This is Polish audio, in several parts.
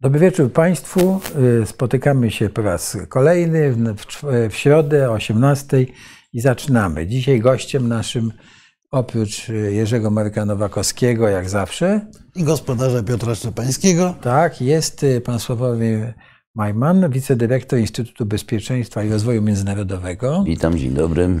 Dobry wieczór Państwu. Y, Spotykamy się po raz kolejny w, w, w środę o 18 i zaczynamy. Dzisiaj gościem naszym, oprócz Jerzego Marka Nowakowskiego, jak zawsze, i gospodarza Piotra Szczepańskiego. tak, jest y, pan Sławomir Majman, wicedyrektor Instytutu Bezpieczeństwa i Rozwoju Międzynarodowego. Witam, dzień dobry.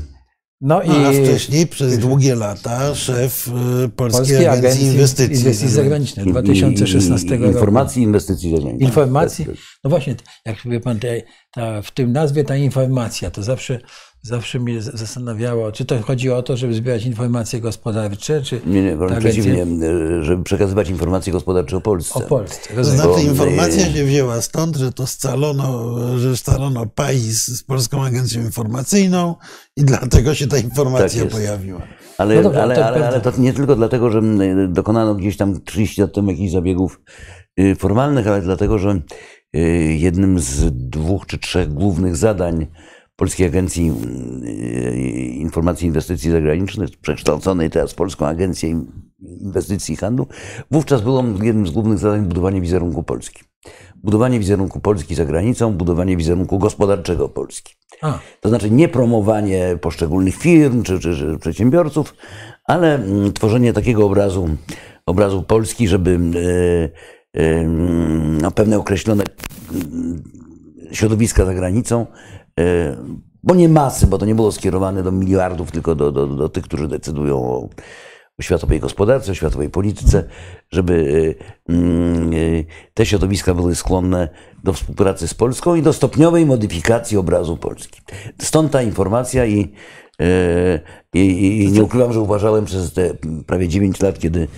No No, a wcześniej przez długie lata szef y, Polskiej, Polskiej Agencji, Agencji Inwestycji. Inwestycji Zagranicznych I- i- 2016 i- i- roku. Informacji i inwestycji zagranicznych. Informacji. Tak, tak. No właśnie, jak wie pan, te, ta, w tym nazwie ta informacja, to zawsze, zawsze mnie zastanawiało, czy to chodzi o to, żeby zbierać informacje gospodarcze, czy Nie, nie, wręcz ta przeciwnie, e, żeby przekazywać informacje gospodarcze o Polsce. o Polsce. To Rozumiem. znaczy Bo- informacja się wzięła stąd, że to scalono, że scalono PAIS z Polską Agencją Informacyjną i dlatego się ta informacja Tak pojawiła. Ale, No dobra, ale, to ale, ale to nie tylko dlatego, że m, dokonano gdzieś tam 30 lat temu jakichś zabiegów y, formalnych, ale dlatego, że y, jednym z dwóch czy trzech głównych zadań Polskiej Agencji y, Informacji i Inwestycji Zagranicznych, przekształconej teraz w Polską Agencję Inwestycji i Handlu, wówczas było jednym z głównych zadań budowanie wizerunku Polski. Budowanie wizerunku Polski za granicą, budowanie wizerunku gospodarczego Polski. A, To znaczy nie promowanie poszczególnych firm czy, czy, czy przedsiębiorców, ale mm, tworzenie takiego obrazu, obrazu Polski, żeby e, e, no, pewne określone mm, środowiska za granicą, bo nie masy, bo to nie było skierowane do miliardów, tylko do, do, do tych, którzy decydują o, o światowej gospodarce, o światowej polityce, żeby e, mm, e, te środowiska były skłonne do współpracy z Polską i do stopniowej modyfikacji obrazu Polski. Stąd ta informacja i, e, i, i, nie ukrywam, że uważałem przez te prawie 9 lat, kiedy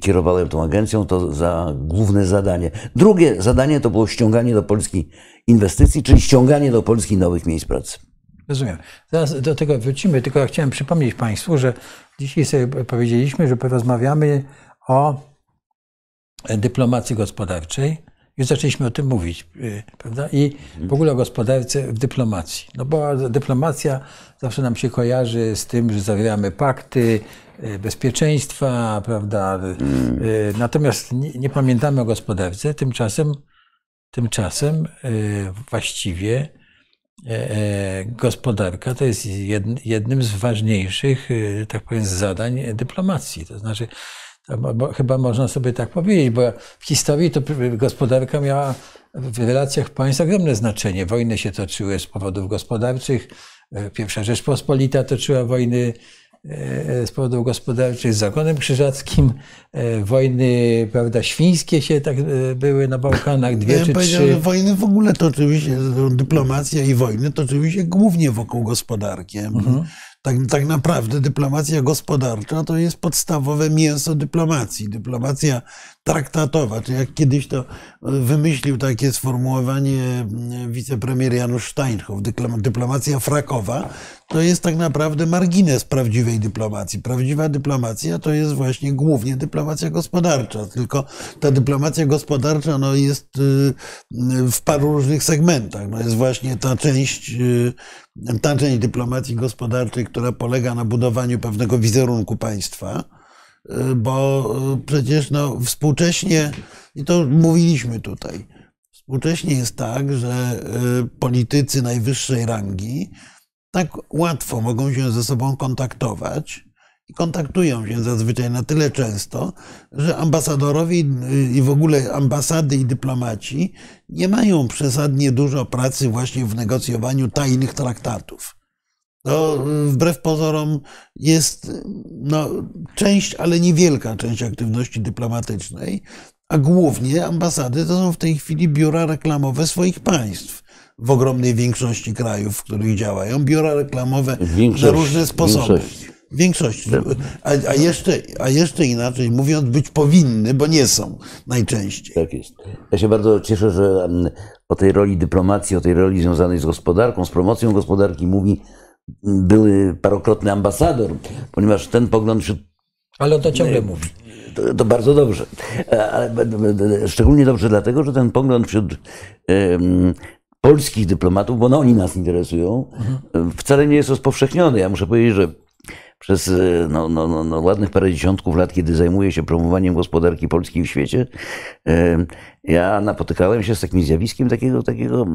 kierowałem tą agencją, to za główne zadanie. Drugie zadanie to było ściąganie do Polski inwestycji, czyli ściąganie do Polski nowych miejsc pracy. rozumiem. Zaraz do tego wrócimy, tylko ja chciałem przypomnieć Państwu, że dzisiaj sobie powiedzieliśmy, że porozmawiamy o dyplomacji gospodarczej. Już zaczęliśmy o tym mówić, y, prawda? I w ogóle o gospodarce w dyplomacji. No bo dyplomacja zawsze nam się kojarzy z tym, że zawieramy pakty y, bezpieczeństwa, prawda? Y, Natomiast nie, nie pamiętamy o gospodarce. Tymczasem, tymczasem y, właściwie e, e, gospodarka to jest jed- jednym z ważniejszych, tak powiem, zadań dyplomacji. To znaczy, chyba można sobie tak powiedzieć, bo w historii to gospodarka miała w relacjach państw ogromne znaczenie. Wojny się toczyły z powodów gospodarczych. E, Pierwsza Rzeczpospolita toczyła wojny e, z powodów gospodarczych z zakonem krzyżackim. E, Wojny, prawda, świńskie się tak e, były na Bałkanach, dwie Ja czy powiedział, że trzy. wojny w ogóle to oczywiście, dyplomacja i wojny to oczywiście głównie wokół gospodarki. Mhm. Tak, tak naprawdę dyplomacja gospodarcza to jest podstawowe mięso dyplomacji. Dyplomacja traktatowa, czy jak kiedyś to wymyślił takie sformułowanie mm, wicepremier Janusz Steinhoff, dyplom- dyplomacja frakowa, to jest tak naprawdę margines prawdziwej dyplomacji. Prawdziwa dyplomacja to jest właśnie głównie dyplomacja gospodarcza, tylko ta dyplomacja gospodarcza no, jest y, w paru różnych segmentach. No, jest właśnie ta część, y, ta część dyplomacji gospodarczej, która polega na budowaniu pewnego wizerunku państwa, y, bo y, przecież no, współcześnie, i to mówiliśmy tutaj, współcześnie jest tak, że y, politycy najwyższej rangi tak łatwo mogą się ze sobą kontaktować i kontaktują się zazwyczaj na tyle często, że ambasadorowie y, i w ogóle ambasady i dyplomaci nie mają przesadnie dużo pracy właśnie w negocjowaniu tajnych traktatów. To y, wbrew pozorom jest no, część, ale niewielka część aktywności dyplomatycznej, a głównie ambasady to są w tej chwili biura reklamowe swoich państw. W ogromnej większości krajów, w których działają, biura reklamowe Większość- na różne sposoby. większość. Większość. A, a, jeszcze, a jeszcze inaczej mówiąc, być powinny, bo nie są najczęściej. Tak jest. Ja się bardzo cieszę, że mm, o tej roli dyplomacji, o tej roli związanej z gospodarką, z promocją gospodarki mówi były parokrotny ambasador, ponieważ ten pogląd wśród Ale on to ciągle mówi. to, to bardzo dobrze. E, Ale b- b- szczególnie dobrze dlatego, że ten pogląd wśród em, polskich dyplomatów, bo no oni nas interesują, em, wcale nie jest rozpowszechniony. Ja muszę powiedzieć, że przez e, no, no, no, no, ładnych parę dziesiątków lat, kiedy zajmuję się promowaniem gospodarki polskiej w świecie, e, ja napotykałem się z takim zjawiskiem takiego, takiego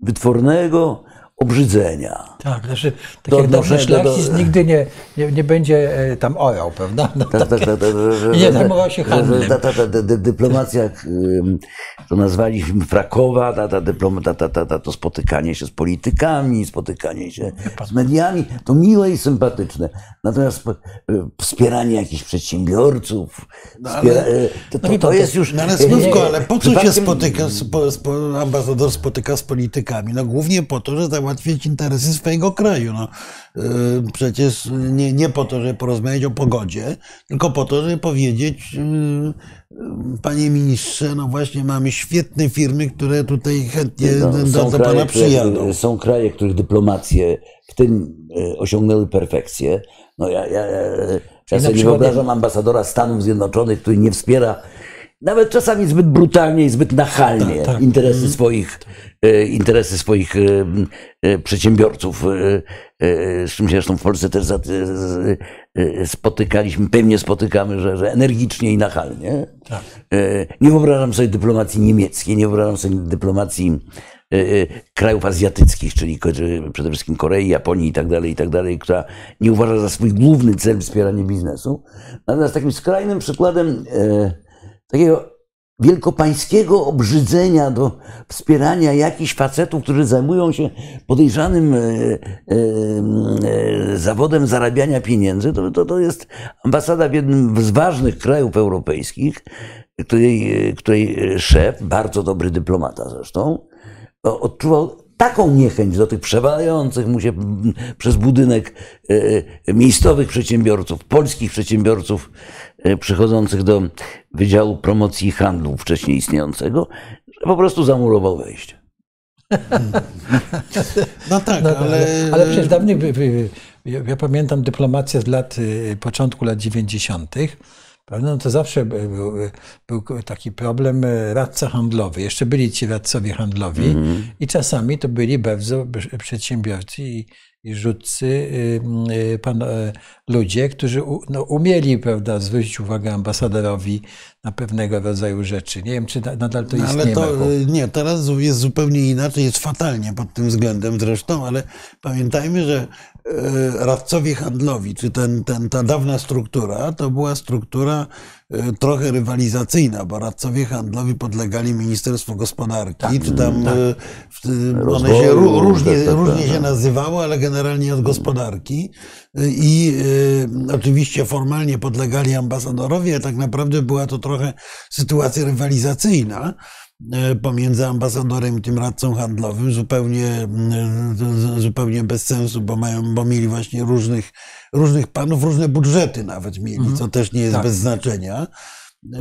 wytwornego obrzydzenia. Tak, znaczy, tak dawny odnoszę do- nigdy nie, nie, nie będzie e, tam orał, prawda? No, Tak, tak, tak, tak, nie zajmował się handlem. Ta, ta, ta, dy- dyplomacja, to nazwaliśmy frakowa, ta, ta, dyploma, ta, ta, ta, ta, to spotykanie się z politykami, spotykanie się z mediami, to miłe i sympatyczne. Natomiast y, wspieranie jakichś przedsiębiorców, wspiera, y, to, to, to jest już... No ale y, Słówko, y, ale po co się spotyka, spo, spo, ambasador spotyka z politykami? No głównie po to, że załatwić interesy swojego kraju. No, yy, przecież nie, nie po to, żeby porozmawiać o pogodzie, tylko po to, żeby powiedzieć, yy, yy, panie ministrze, no właśnie mamy świetne firmy, które tutaj chętnie No, do, do kraje, pana przyjadą. Są kraje, których dyplomacje w tym osiągnęły perfekcję. No ja, ja, ja, ja sobie nie wyobrażam ambasadora Stanów Zjednoczonych, który nie wspiera nawet czasami zbyt brutalnie i zbyt nachalnie Tak, tak. interesy swoich, e, interesy swoich e, e, przedsiębiorców, z czym się zresztą w Polsce też spotykaliśmy, pewnie spotykamy, że, że energicznie i nachalnie. Tak. Nie wyobrażam sobie dyplomacji niemieckiej, nie wyobrażam sobie dyplomacji krajów azjatyckich, czyli przede wszystkim Korei, Japonii i tak dalej, i tak dalej, która nie uważa za swój główny cel wspieranie biznesu. Natomiast takim skrajnym przykładem takiego wielkopańskiego obrzydzenia do wspierania jakichś facetów, którzy zajmują się podejrzanym e, e, e, zawodem zarabiania pieniędzy, to, to, to jest ambasada w jednym z ważnych krajów europejskich, której, której szef, bardzo dobry dyplomata zresztą, odczuwał taką niechęć do tych przewalających mu się przez budynek e, e, miejscowych przedsiębiorców, polskich przedsiębiorców e, przychodzących do Wydziału Promocji i Handlu wcześniej istniejącego, że po prostu zamurował wejście. No tak, No, ale... ale, ale przecież wy- ja, ja pamiętam dyplomację z lat, y, początku lat 90., prawda? No to zawsze by- był, był taki problem y, radca handlowy. Jeszcze byli ci radcowie handlowi i czasami to byli bardzo przedsiębiorcy i rzutcy, y, pan, y, ludzie, którzy no, umieli prawda, zwrócić uwagę ambasadorowi na pewnego rodzaju rzeczy. Nie wiem, czy na- nadal to No, istnieje. ale to y, nie, teraz jest zupełnie inaczej, jest fatalnie pod tym względem zresztą, ale pamiętajmy, że y, radcowie handlowi, czy ten, ten, ta dawna struktura, to była struktura trochę rywalizacyjna, bo radcowie handlowi podlegali Ministerstwu Gospodarki, czy tam y, w- one się ró- różnie, tak, tak, różnie tak. się nazywały, ale generalnie od gospodarki. Y, I y, oczywiście formalnie podlegali ambasadorowi, a tak naprawdę była to trochę sytuacja rywalizacyjna pomiędzy ambasadorem i tym radcą handlowym, zupełnie, z- zupełnie bez sensu, bo, mają, bo mieli właśnie różnych, różnych panów, różne budżety nawet mieli, co też nie jest Tak. bez znaczenia. E,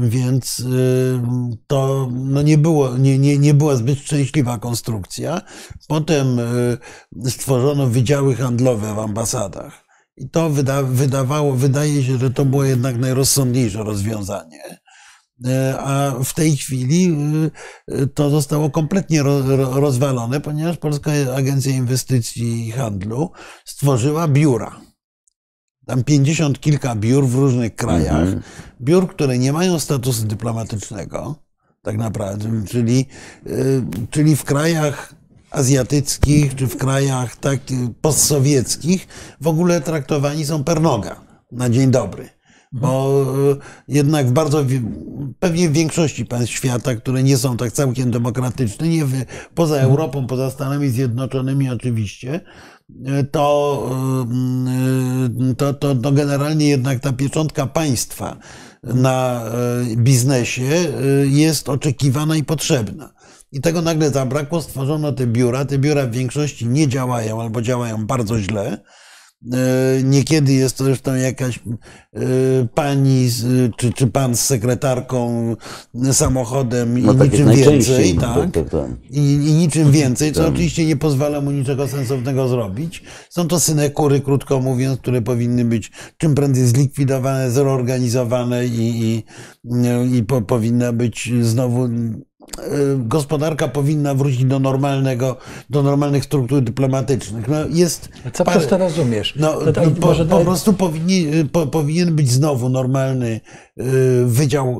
Więc e, to no nie, było, nie, nie, nie była zbyt szczęśliwa konstrukcja. Potem e, stworzono wydziały handlowe w ambasadach. I to wyda, wydawało, wydaje się, że to było jednak najrozsądniejsze rozwiązanie. E, A w tej chwili e, to zostało kompletnie ro- ro- rozwalone, ponieważ Polska Agencja Inwestycji i Handlu stworzyła biura. Tam pięćdziesiąt kilka biur w różnych krajach. Mhm. Biur, które nie mają statusu dyplomatycznego, tak naprawdę, czyli, y, czyli w krajach azjatyckich czy w krajach tak postsowieckich w ogóle traktowani są per noga na dzień dobry. Bo y, jednak w bardzo, pewnie w większości państw świata, które nie są tak całkiem demokratyczne, nie wy- poza Europą, poza Stanami Zjednoczonymi oczywiście, y, to, y, to, to, to generalnie jednak ta pieczątka państwa na biznesie jest oczekiwana i potrzebna. I tego nagle zabrakło, stworzono te biura. Te biura w większości nie działają albo działają bardzo źle. E, Niekiedy jest to zresztą jakaś e, pani czy, czy pan z sekretarką, samochodem i No tak niczym więcej. Tak, Tak? I, I niczym więcej, co oczywiście nie pozwala mu niczego sensownego zrobić. Są to synekury, krótko mówiąc, które powinny być czym prędzej zlikwidowane, zreorganizowane i, i, i po, powinna być znowu gospodarka powinna wrócić do normalnego, do normalnych struktur dyplomatycznych. No jest Co parę- przez to rozumiesz? no, To tak no, po, po prostu powinni, po, powinien być znowu normalny y, wydział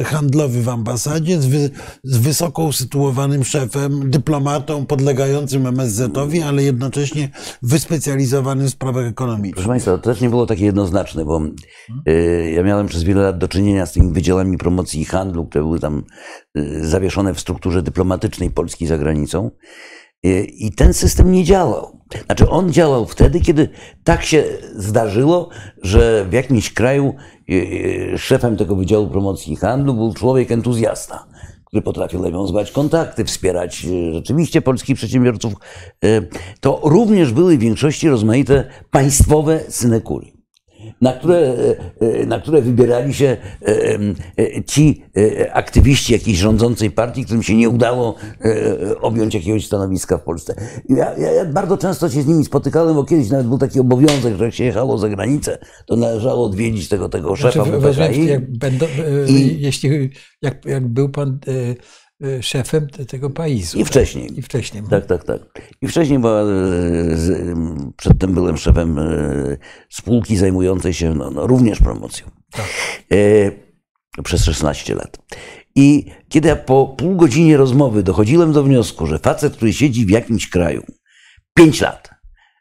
y, handlowy w ambasadzie z, wy, z wysoko usytuowanym szefem, dyplomatą podlegającym MSZ-owi, ale jednocześnie wyspecjalizowanym w sprawach ekonomicznych. Proszę Państwa, to też nie było takie jednoznaczne, bo y, ja miałem przez wiele lat do czynienia z tymi wydziałami promocji i handlu, które były tam y, zawieszone w strukturze dyplomatycznej Polski za granicą. I ten system nie działał. Znaczy, on działał wtedy, kiedy tak się zdarzyło, że w jakimś kraju y, y, szefem tego Wydziału Promocji i Handlu był człowiek entuzjasta, który potrafił nawiązywać kontakty, wspierać y, rzeczywiście polskich przedsiębiorców. To również były w większości rozmaite państwowe synekury na które, e, e, na które wybierali się e, ci aktywiści jakiejś rządzącej partii, którym się nie udało objąć jakiegoś stanowiska w Polsce. Ja, ja, bardzo często się z nimi spotykałem, bo kiedyś nawet był taki obowiązek, że jak się jechało za granicę, to należało odwiedzić tego, tego szefa Znaczy, WPKI. rozumiem, jak, będą, I- jeśli, jak, jak był pan e, szefem te- tego paizu. I wcześniej. I wcześniej. Tak, tak, tak. I wcześniej e, z, m, przedtem byłem szefem spółki zajmującej się no, no, również promocją. E, przez 16 lat. I kiedy ja po pół godzinie rozmowy dochodziłem do wniosku, że facet, który siedzi w jakimś kraju 5 lat,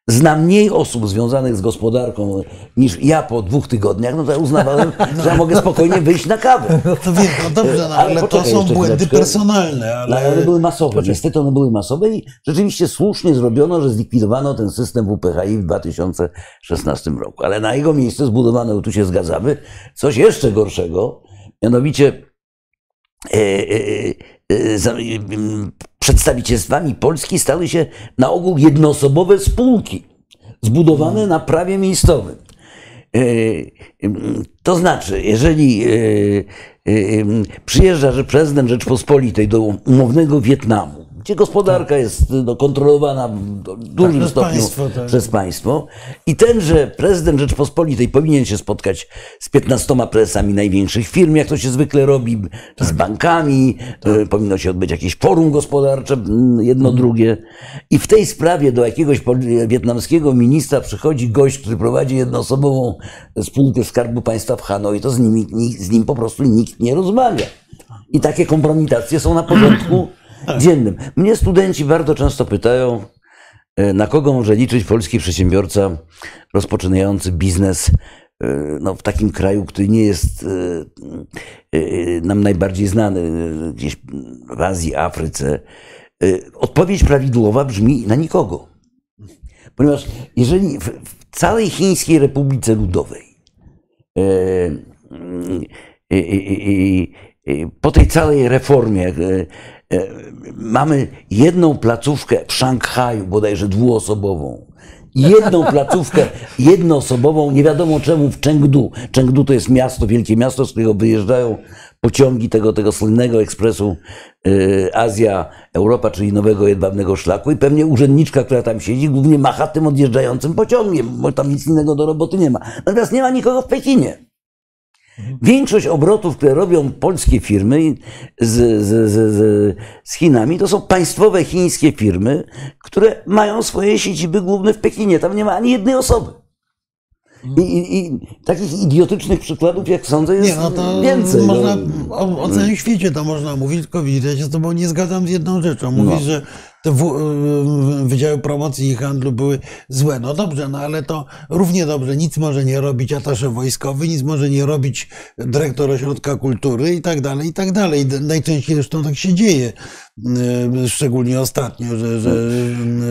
zna mniej osób związanych z gospodarką niż ja po dwóch tygodniach, no to ja uznawałem, że ja mogę spokojnie wyjść na kawę. No to wiem, no dobrze, no, Ale ale to są błędy personalne, Ale one ale były masowe. Niestety one były masowe i rzeczywiście słusznie zrobiono, że zlikwidowano ten system WPHI w 2016 roku. Ale na jego miejsce zbudowano, tu się zgadzamy, coś jeszcze gorszego, mianowicie e, e, e, przedstawicielstwami Polski stały się na ogół jednoosobowe spółki zbudowane na prawie miejscowym. To znaczy, jeżeli przyjeżdża prezydent Rzeczpospolitej do umownego Wietnamu, gdzie gospodarka jest no, kontrolowana w dużym przez stopniu państwo, tak. przez państwo, i tenże prezydent Rzeczpospolitej powinien się spotkać z 15 prezesami największych firm, jak to się zwykle robi, z bankami, e, powinno się odbyć jakieś forum gospodarcze, jedno, drugie. I w tej sprawie do jakiegoś pol- wietnamskiego ministra przychodzi gość, który prowadzi jednoosobową spółkę Skarbu Państwa w Hanoi, to z, nimi, ni- z nim po prostu nikt nie rozmawia. I takie kompromitacje są na porządku dziennym. Mnie studenci bardzo często pytają, e, na kogo może liczyć polski przedsiębiorca rozpoczynający biznes e, no, w takim kraju, który nie jest e, nam najbardziej znany, gdzieś w Azji, Afryce. Odpowiedź prawidłowa brzmi na nikogo. Ponieważ jeżeli w, całej Chińskiej Republice Ludowej mm, po tej całej reformie mamy jedną placówkę w Szanghaju, bodajże dwuosobową, jedną placówkę jednoosobową, nie wiadomo czemu w Chengdu. Chengdu to jest miasto, wielkie miasto, z którego wyjeżdżają pociągi tego, tego słynnego ekspresu e, Azja, Europa, czyli nowego jedwabnego szlaku i pewnie urzędniczka, która tam siedzi, głównie macha tym odjeżdżającym pociągiem, bo tam nic innego do roboty nie ma. Natomiast nie ma nikogo w Pekinie. Większość obrotów, które robią polskie firmy z, z, z, z, Chinami, to są państwowe chińskie firmy, które mają swoje siedziby główne w Pekinie. Tam nie ma ani jednej osoby. I, i, i takich idiotycznych przykładów, jak sądzę, jest nie, no to więcej. można, no. o, o całym świecie to można mówić, tylko widzisz, ja się z tobą nie zgadzam z jedną rzeczą. Mówisz, No. że te w, y, Wydziały Promocji i Handlu były złe. No dobrze, no ale to równie dobrze nic może nie robić atasze wojskowy, nic może nie robić dyrektor ośrodka kultury i tak dalej, i tak dalej. Najczęściej zresztą tak się dzieje, y, szczególnie ostatnio, że, że,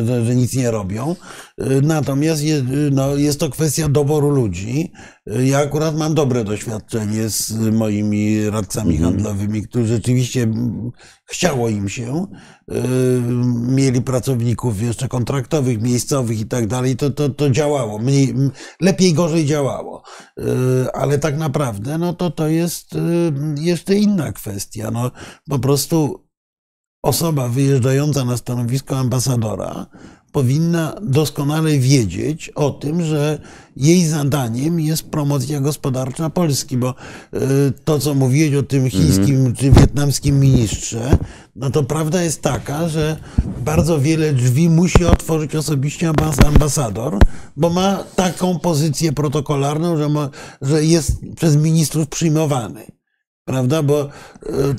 że, że nic nie robią. Y, Natomiast je, no, jest to kwestia doboru ludzi. Ja akurat mam dobre doświadczenie z moimi radcami handlowymi, którzy rzeczywiście chciało im się. Y, Mieli pracowników jeszcze kontraktowych, miejscowych i tak dalej. To, to, to działało. Mniej, lepiej, gorzej działało. Y, Ale tak naprawdę no to, to jest y, jeszcze inna kwestia. No, po prostu osoba wyjeżdżająca na stanowisko ambasadora powinna doskonale wiedzieć o tym, że jej zadaniem jest promocja gospodarcza Polski, bo y, to, co mówiłeś o tym chińskim czy wietnamskim ministrze, no to prawda jest taka, że bardzo wiele drzwi musi otworzyć osobiście ambas- ambasador, bo ma taką pozycję protokolarną, że, ma, że jest przez ministrów przyjmowany. Prawda? Bo e,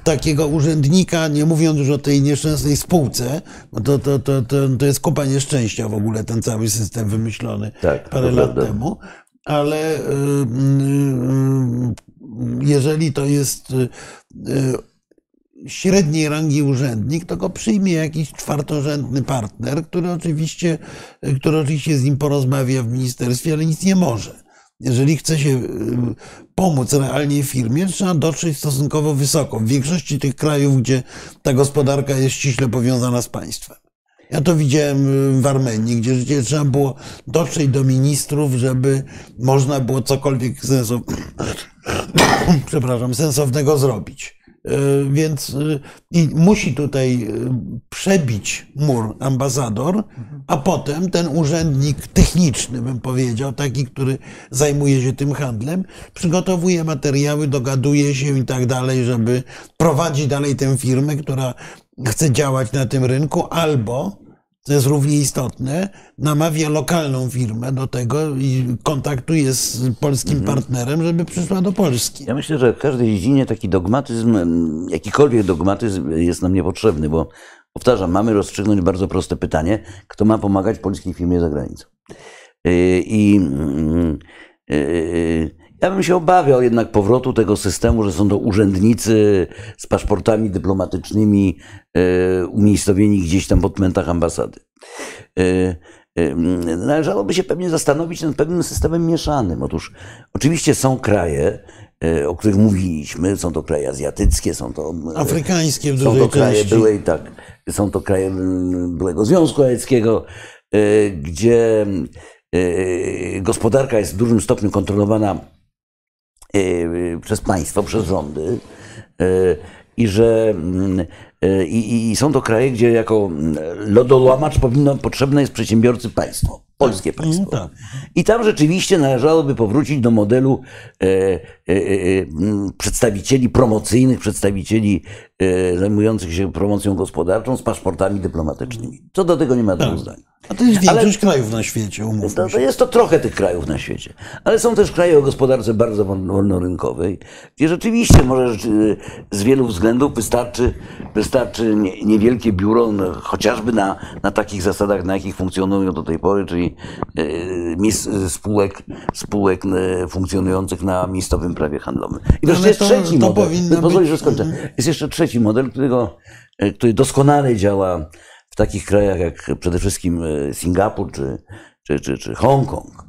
takiego urzędnika, nie mówiąc już o tej nieszczęsnej spółce, bo to, to, to, to, to jest kupa nieszczęścia w ogóle, ten cały system wymyślony Tak, parę lat prawda. temu, ale y, y, y, jeżeli to jest średniej rangi urzędnik, to go przyjmie jakiś czwartorzędny partner, który oczywiście, który oczywiście z nim porozmawia w ministerstwie, ale nic nie może. Jeżeli chce się pomóc realnie firmie, trzeba dotrzeć stosunkowo wysoko. W większości tych krajów, gdzie ta gospodarka jest ściśle powiązana z państwem. Ja to widziałem y, w Armenii, gdzie trzeba było dotrzeć do ministrów, żeby można było cokolwiek przepraszam, sensownego zrobić. Y, Więc y, i musi tutaj y, przebić mur ambasador, a potem ten urzędnik techniczny, bym powiedział, taki, który zajmuje się tym handlem, przygotowuje materiały, dogaduje się i tak dalej, żeby prowadzić dalej tę firmę, która chce działać na tym rynku, albo co jest równie istotne, namawia lokalną firmę do tego i kontaktuje z polskim partnerem, żeby przyszła do Polski. Ja myślę, że w każdej dziedzinie taki dogmatyzm, jakikolwiek dogmatyzm jest nam niepotrzebny, bo powtarzam, mamy rozstrzygnąć bardzo proste pytanie, kto ma pomagać polskiej firmie za granicą. Yy, I mm, yy, ja bym się obawiał jednak powrotu tego systemu, że są to urzędnicy z paszportami dyplomatycznymi yy, umiejscowieni gdzieś tam w odmętach ambasady. Yy, yy, Należałoby się pewnie zastanowić nad pewnym systemem mieszanym. Otóż oczywiście są kraje, o których mówiliśmy, są to kraje azjatyckie, są to Afrykańskie w są to kraje części. byłej, tak, są to kraje byłego Związku Radzieckiego, gdzie gospodarka jest w dużym stopniu kontrolowana przez państwo, przez rządy y, i że y, i, i są to kraje, gdzie jako lodołamacz powinno, potrzebne jest przedsiębiorcy państwo, polskie państwo. Mm, tak. I tam rzeczywiście należałoby powrócić do modelu przedstawicieli promocyjnych, przedstawicieli e, zajmujących się promocją gospodarczą z paszportami dyplomatycznymi. Co do tego nie ma dwóch zdań. A to jest Ale- większość krajów na świecie, umówmy To, to jest to trochę tych krajów na świecie. Ale są też kraje o gospodarce bardzo wolno- wolnorynkowej, gdzie rzeczywiście może z wielu względów wystarczy, wystarczy nie, niewielkie biuro, no, chociażby na, na takich zasadach, na jakich funkcjonują do tej pory, czyli e, spółek, spółek e, funkcjonujących na miejscowym prawie handlowym. I wreszcie Ale jest to- trzeci to model. Pozwól, być- że skończę. Jest jeszcze trzeci model, którego, e, który doskonale działa w takich krajach jak przede wszystkim e, Singapur czy, czy, czy, czy Hongkong.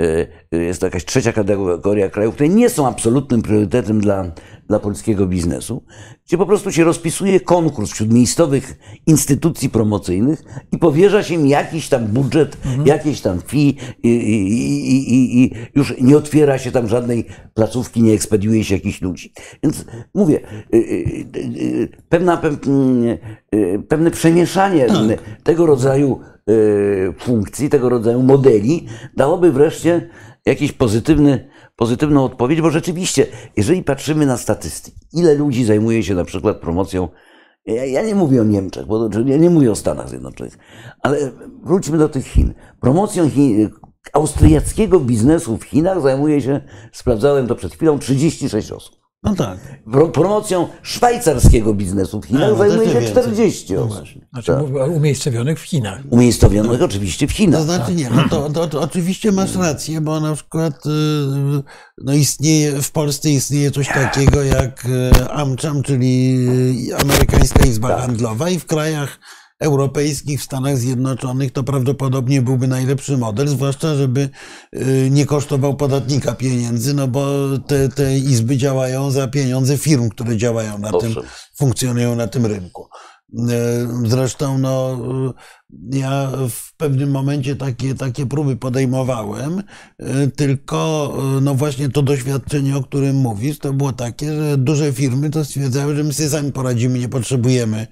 E, Jest to jakaś trzecia kategoria krajów, które nie są absolutnym priorytetem dla, dla polskiego biznesu, gdzie po prostu się rozpisuje konkurs wśród miejscowych instytucji promocyjnych i powierza się im jakiś tam budżet, jakieś tam fee i, i, i, i, już nie otwiera się tam żadnej placówki, nie ekspediuje się jakichś ludzi. Więc mówię, y, y, y, pewna, pew- mm, pewne przemieszanie tego rodzaju funkcji, tego rodzaju modeli dałoby wreszcie jakiś pozytywny, pozytywną odpowiedź, bo rzeczywiście, jeżeli patrzymy na statystyki, ile ludzi zajmuje się na przykład promocją, ja, ja nie mówię o Niemczech, bo ja nie mówię o Stanach Zjednoczonych, ale wróćmy do tych Chin. Promocją Chin, austriackiego biznesu w Chinach zajmuje się, sprawdzałem to przed chwilą, 36 osób. No tak. Pro, promocją szwajcarskiego biznesu w Chinach no zajmuje się więcej. 40 No osób. właśnie. Znaczy mówię o umiejscowionych w Chinach. Umiejscowionych oczywiście w Chinach. To znaczy nie, no to, to, to oczywiście masz rację, bo na przykład y, no istnieje, w Polsce istnieje coś takiego jak y, AmCham, czyli y, Amerykańska Izba Handlowa i w krajach europejskich, w Stanach Zjednoczonych to prawdopodobnie byłby najlepszy model, zwłaszcza żeby y, nie kosztował podatnika pieniędzy, no bo te, te izby działają za pieniądze firm, które działają na tym, Owszem. funkcjonują na tym rynku. E, Zresztą no, ja w pewnym momencie takie, takie próby podejmowałem, tylko no właśnie to doświadczenie, o którym mówisz, to było takie, że duże firmy to stwierdzały, że my sobie sami poradzimy, nie potrzebujemy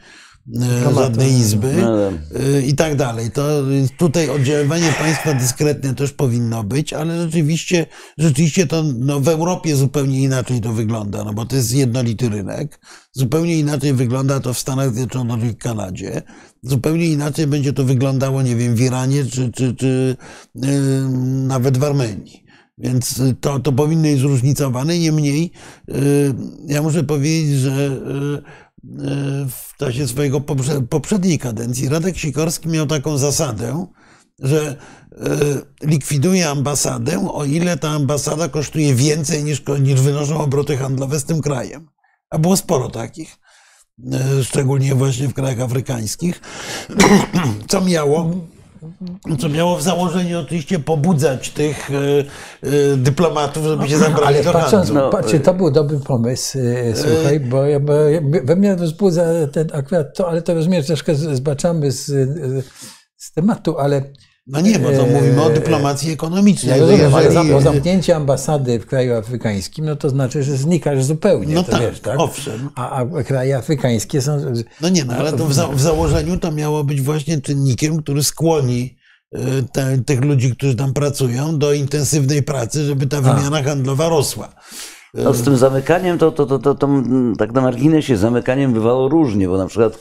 żadnej izby No, no. e, i tak dalej. To więc tutaj oddziaływanie państwa dyskretne też powinno być, ale rzeczywiście, rzeczywiście to no, w Europie zupełnie inaczej to wygląda, no bo to jest jednolity rynek. Zupełnie inaczej wygląda to w Stanach Zjednoczonych i Kanadzie. Zupełnie inaczej będzie to wyglądało, nie wiem, w Iranie czy, czy, czy yy, nawet w Armenii. Więc y, to, to powinno być zróżnicowane. Niemniej y, ja muszę powiedzieć, że y, y, w czasie swojego poprze- poprzedniej kadencji Radek Sikorski miał taką zasadę, że y, likwiduje ambasadę, o ile ta ambasada kosztuje więcej niż, niż wynoszą obroty handlowe z tym krajem. A było sporo takich, y, szczególnie właśnie w krajach afrykańskich, co miało co miało w założeniu oczywiście pobudzać tych y, y, dyplomatów, żeby się zabrali Ale do patrząc, handlu. No, patrzcie, to był dobry pomysł, e, słuchaj, bo, ja- bo we mnie wzbudza ten akurat to, ale to rozumiem, troszkę zbaczamy z, e, z tematu, ale No nie, bo to e, mówimy o dyplomacji ekonomicznej. ja rozumiem, ale jeżeli- zamknięcie ambasady w kraju afrykańskim, no to znaczy, że znikasz zupełnie, No to tak, wiesz, tak? owszem. A, a kraje afrykańskie są... No nie, no ale to w, za, w założeniu to miało być właśnie czynnikiem, który skłoni y, te, tych ludzi, którzy tam pracują, do intensywnej pracy, żeby ta wymiana handlowa rosła. No, z tym zamykaniem to, to, to, to, to tak na marginesie zamykaniem bywało różnie, bo na przykład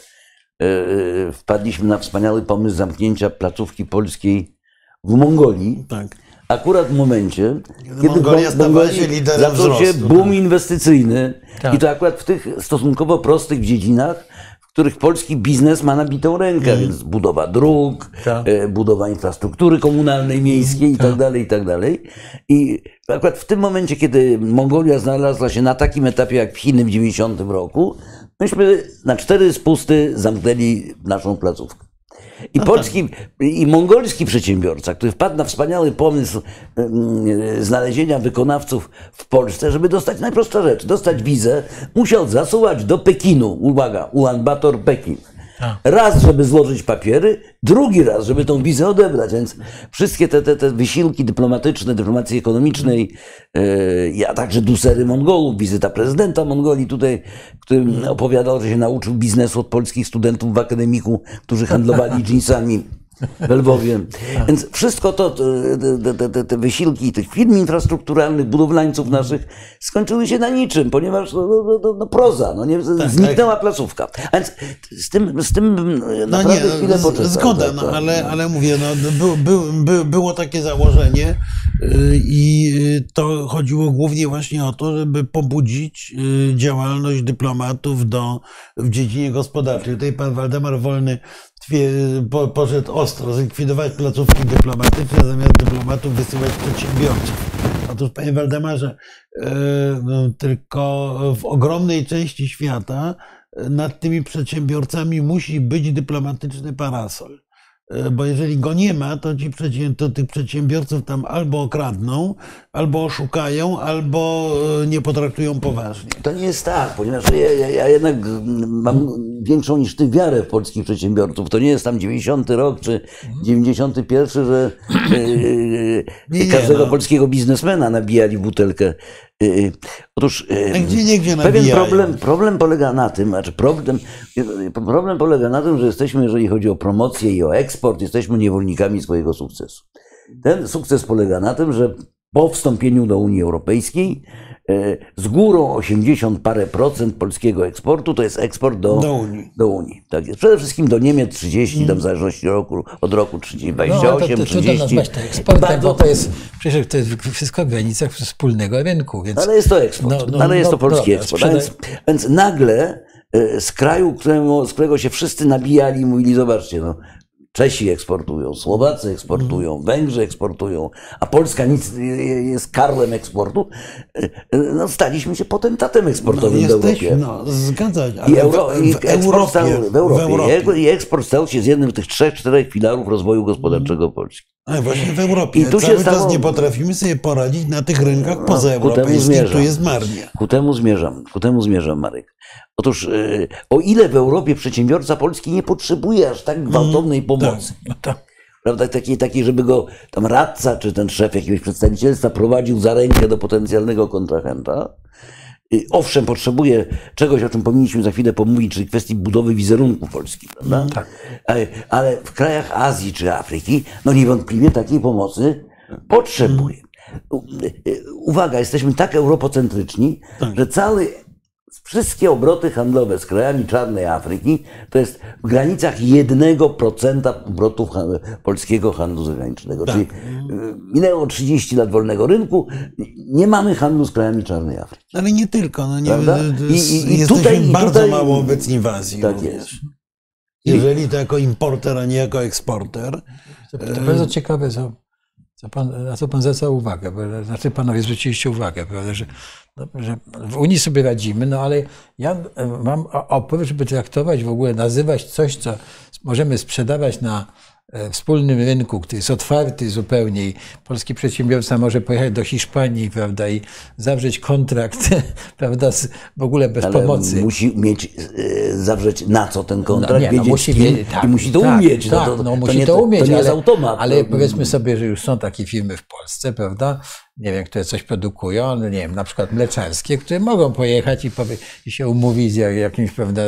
wpadliśmy na wspaniały pomysł zamknięcia placówki polskiej w Mongolii. Tak. Akurat w momencie, kiedy Mongolia w stawała się liderem zaczął się wzrostu, boom inwestycyjny Tak. i to akurat w tych stosunkowo prostych dziedzinach, w których polski biznes ma nabitą rękę, więc budowa dróg, Tak. e, budowa infrastruktury komunalnej, miejskiej i tak dalej, i tak dalej. I akurat w tym momencie, kiedy Mongolia znalazła się na takim etapie jak Chiny w 90 roku, myśmy na cztery spusty zamknęli naszą placówkę. I polski, i mongolski przedsiębiorca, który wpadł na wspaniały pomysł znalezienia wykonawców w Polsce, żeby dostać najprostsza rzecz, dostać wizę, musiał zasuwać do Pekinu, uwaga, Ulaanbaatar, Pekin. Raz, żeby złożyć papiery, drugi raz, żeby tą wizę odebrać. Więc wszystkie te, te, te wysiłki dyplomatyczne, dyplomacji ekonomicznej, yy, a także dusery Mongolów, wizyta prezydenta Mongolii tutaj, który opowiadał, że się nauczył biznesu od polskich studentów w akademiku, którzy handlowali jeansami w Lwowie. Więc wszystko to, te, te, te, wysiłki tych firm infrastrukturalnych, budowlańców naszych skończyły się na niczym, ponieważ no, no, no, no proza, no nie, zniknęła placówka. A więc z tym, z tym No naprawdę nie, chwilę poczekał. zgoda, tak, no, tak. ale, ale mówię, no, był, był, był, było takie założenie y, i y, to chodziło głównie właśnie o to, żeby pobudzić y, działalność dyplomatów do, w dziedzinie gospodarczej. Tutaj pan Waldemar Wolny po, poszedł ostro, zlikwidować placówki dyplomatyczne, zamiast dyplomatów wysyłać przedsiębiorców. Otóż, panie Waldemarze, y, no, tylko w ogromnej części świata nad tymi przedsiębiorcami musi być dyplomatyczny parasol. E, Bo jeżeli go nie ma, to, ci to tych przedsiębiorców tam albo okradną, albo oszukają, albo e, nie potraktują poważnie. To nie jest tak, ponieważ ja, ja, jednak mam większą niż ty wiarę w polskich przedsiębiorców. To nie jest tam 90 rok czy 91, że yy, Nie, nie, każdego no. polskiego biznesmena nabijali butelkę. Yy, otóż yy, A gdzie niegdzie pewien nabijają. problem, problem polega na tym, znaczy problem, problem polega na tym, że jesteśmy, jeżeli chodzi o promocję i o eksport, jesteśmy niewolnikami swojego sukcesu. Ten sukces polega na tym, że po wstąpieniu do Unii Europejskiej z górą 80 parę procent polskiego eksportu to jest eksport do, Do Unii. do Unii. Tak jest. Przede wszystkim do Niemiec 30, tam w zależności roku, od roku 30, No, ale to, 28, to, trudno 30. nazwać to eksportem, Bardzo- bo to jest, przecież to jest wszystko w granicach wspólnego rynku, więc... Ale jest to eksport. No, no, ale jest to no, polski dobra, eksport. A sprzedaj- Więc, więc nagle e, z kraju, któremu, z którego się wszyscy nabijali, mówili, zobaczcie, no, Czesi eksportują, Słowacy eksportują, Mhm. Węgrzy eksportują, a Polska nic, jest karłem eksportu, no, staliśmy się potentatem No, eksportowym w jesteśmy, Europie. no, zgadzać, I, ale euro, w, i w, Europie, stał, w Europie. w Europie. I eksport stał się z jednym z tych trzech, czterech filarów rozwoju gospodarczego Polski. Ale właśnie w Europie. I tu się Cały stało- czas nie potrafimy sobie poradzić na tych rynkach ku pozaeuropejskich. Tu jest marnie. Ku temu zmierzam, ku temu zmierzam, Marek. Otóż, e, o ile w Europie przedsiębiorca polski nie potrzebuje aż tak gwałtownej pomocy, No to, prawda, takiej, takiej, żeby go tam radca czy ten szef jakiegoś przedstawicielstwa prowadził za rękę do potencjalnego kontrahenta, y, owszem, potrzebuje czegoś, o czym powinniśmy za chwilę pomówić, czyli kwestii budowy wizerunku Polski, prawda? Tak. Ale, ale w krajach Azji czy Afryki, no niewątpliwie takiej pomocy potrzebuje. Y, Uwaga, jesteśmy tak europocentryczni, że cały, wszystkie obroty handlowe z krajami czarnej Afryki to jest w granicach 1% obrotów polskiego handlu zagranicznego. Czyli y, minęło 30 lat wolnego rynku, nie mamy handlu z krajami czarnej Afryki. Ale nie tylko. No nie, Prawda? y, y, I- i- i jesteśmy tutaj- bardzo tutaj- mało obecni w Azji Tak również. jest. Jeżeli to jako importer, a nie jako eksporter. To, to bardzo ciekawe, co, co pan, na co pan zwraca uwagę, bo, znaczy panowie zwróciliście uwagę, prawda, że, no, że w Unii sobie radzimy, no ale ja e, mam opór, żeby traktować w ogóle, nazywać coś, co możemy sprzedawać na e, wspólnym rynku, który jest otwarty zupełnie i polski przedsiębiorca może pojechać do Hiszpanii, prawda, i zawrzeć kontrakt, prawda, z, w ogóle bez Ale pomocy. musi mieć, e, zawrzeć na co ten kontrakt, No nie, no wiedzieć musi z kim tak, i musi to tak, umieć. Tak, no to, no, to musi nie, to umieć, to nie ale, jest automat. ale to- powiedzmy sobie, że już są takie firmy w Polsce, prawda? Nie wiem, które coś produkują, no nie wiem, na przykład mleczarskie, które mogą pojechać i, powie, i się umówić z jak- jakimś, prawda,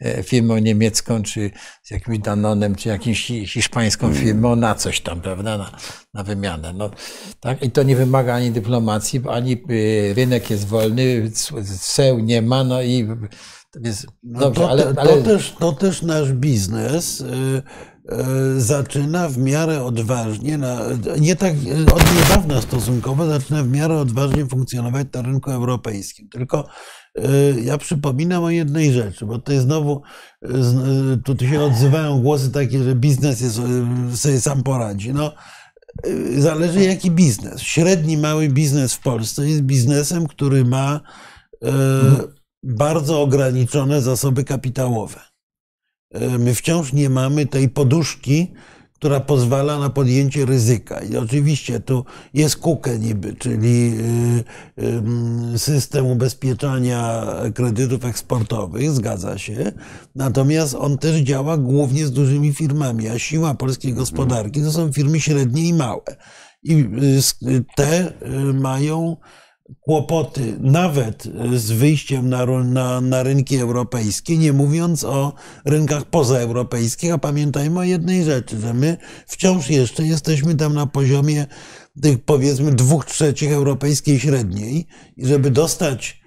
e, firmą niemiecką, czy z jakimś Danonem, czy jakimś hi- hiszpańską Mm. firmą na coś tam, prawda, na, na wymianę. No, tak? I to nie wymaga ani dyplomacji, ani y, rynek jest wolny, seł nie ma, no i więc, No dobrze, to, ale, ale to, też, to też nasz biznes y, zaczyna w miarę odważnie, nie tak y, od niedawna stosunkowo, zaczyna w miarę odważnie funkcjonować na rynku europejskim. Tylko y, ja przypominam o jednej rzeczy, bo jest znowu, tu się odzywają głosy takie, że biznes jest, sobie sam poradzi. No, zależy jaki biznes. Średni, mały biznes w Polsce jest biznesem, który ma e, bardzo ograniczone zasoby kapitałowe. E, My wciąż nie mamy tej poduszki, która pozwala na podjęcie ryzyka. I oczywiście tu jest KUKE niby, czyli ym, system ubezpieczania kredytów eksportowych, zgadza się. Natomiast on też działa głównie z dużymi firmami, a siła polskiej gospodarki to są firmy średnie i małe. I s- te mają kłopoty nawet z wyjściem na, na, na rynki europejskie, nie mówiąc o rynkach pozaeuropejskich, a pamiętajmy o jednej rzeczy, że my wciąż jeszcze jesteśmy tam na poziomie tych powiedzmy dwóch trzecich europejskiej średniej i żeby dostać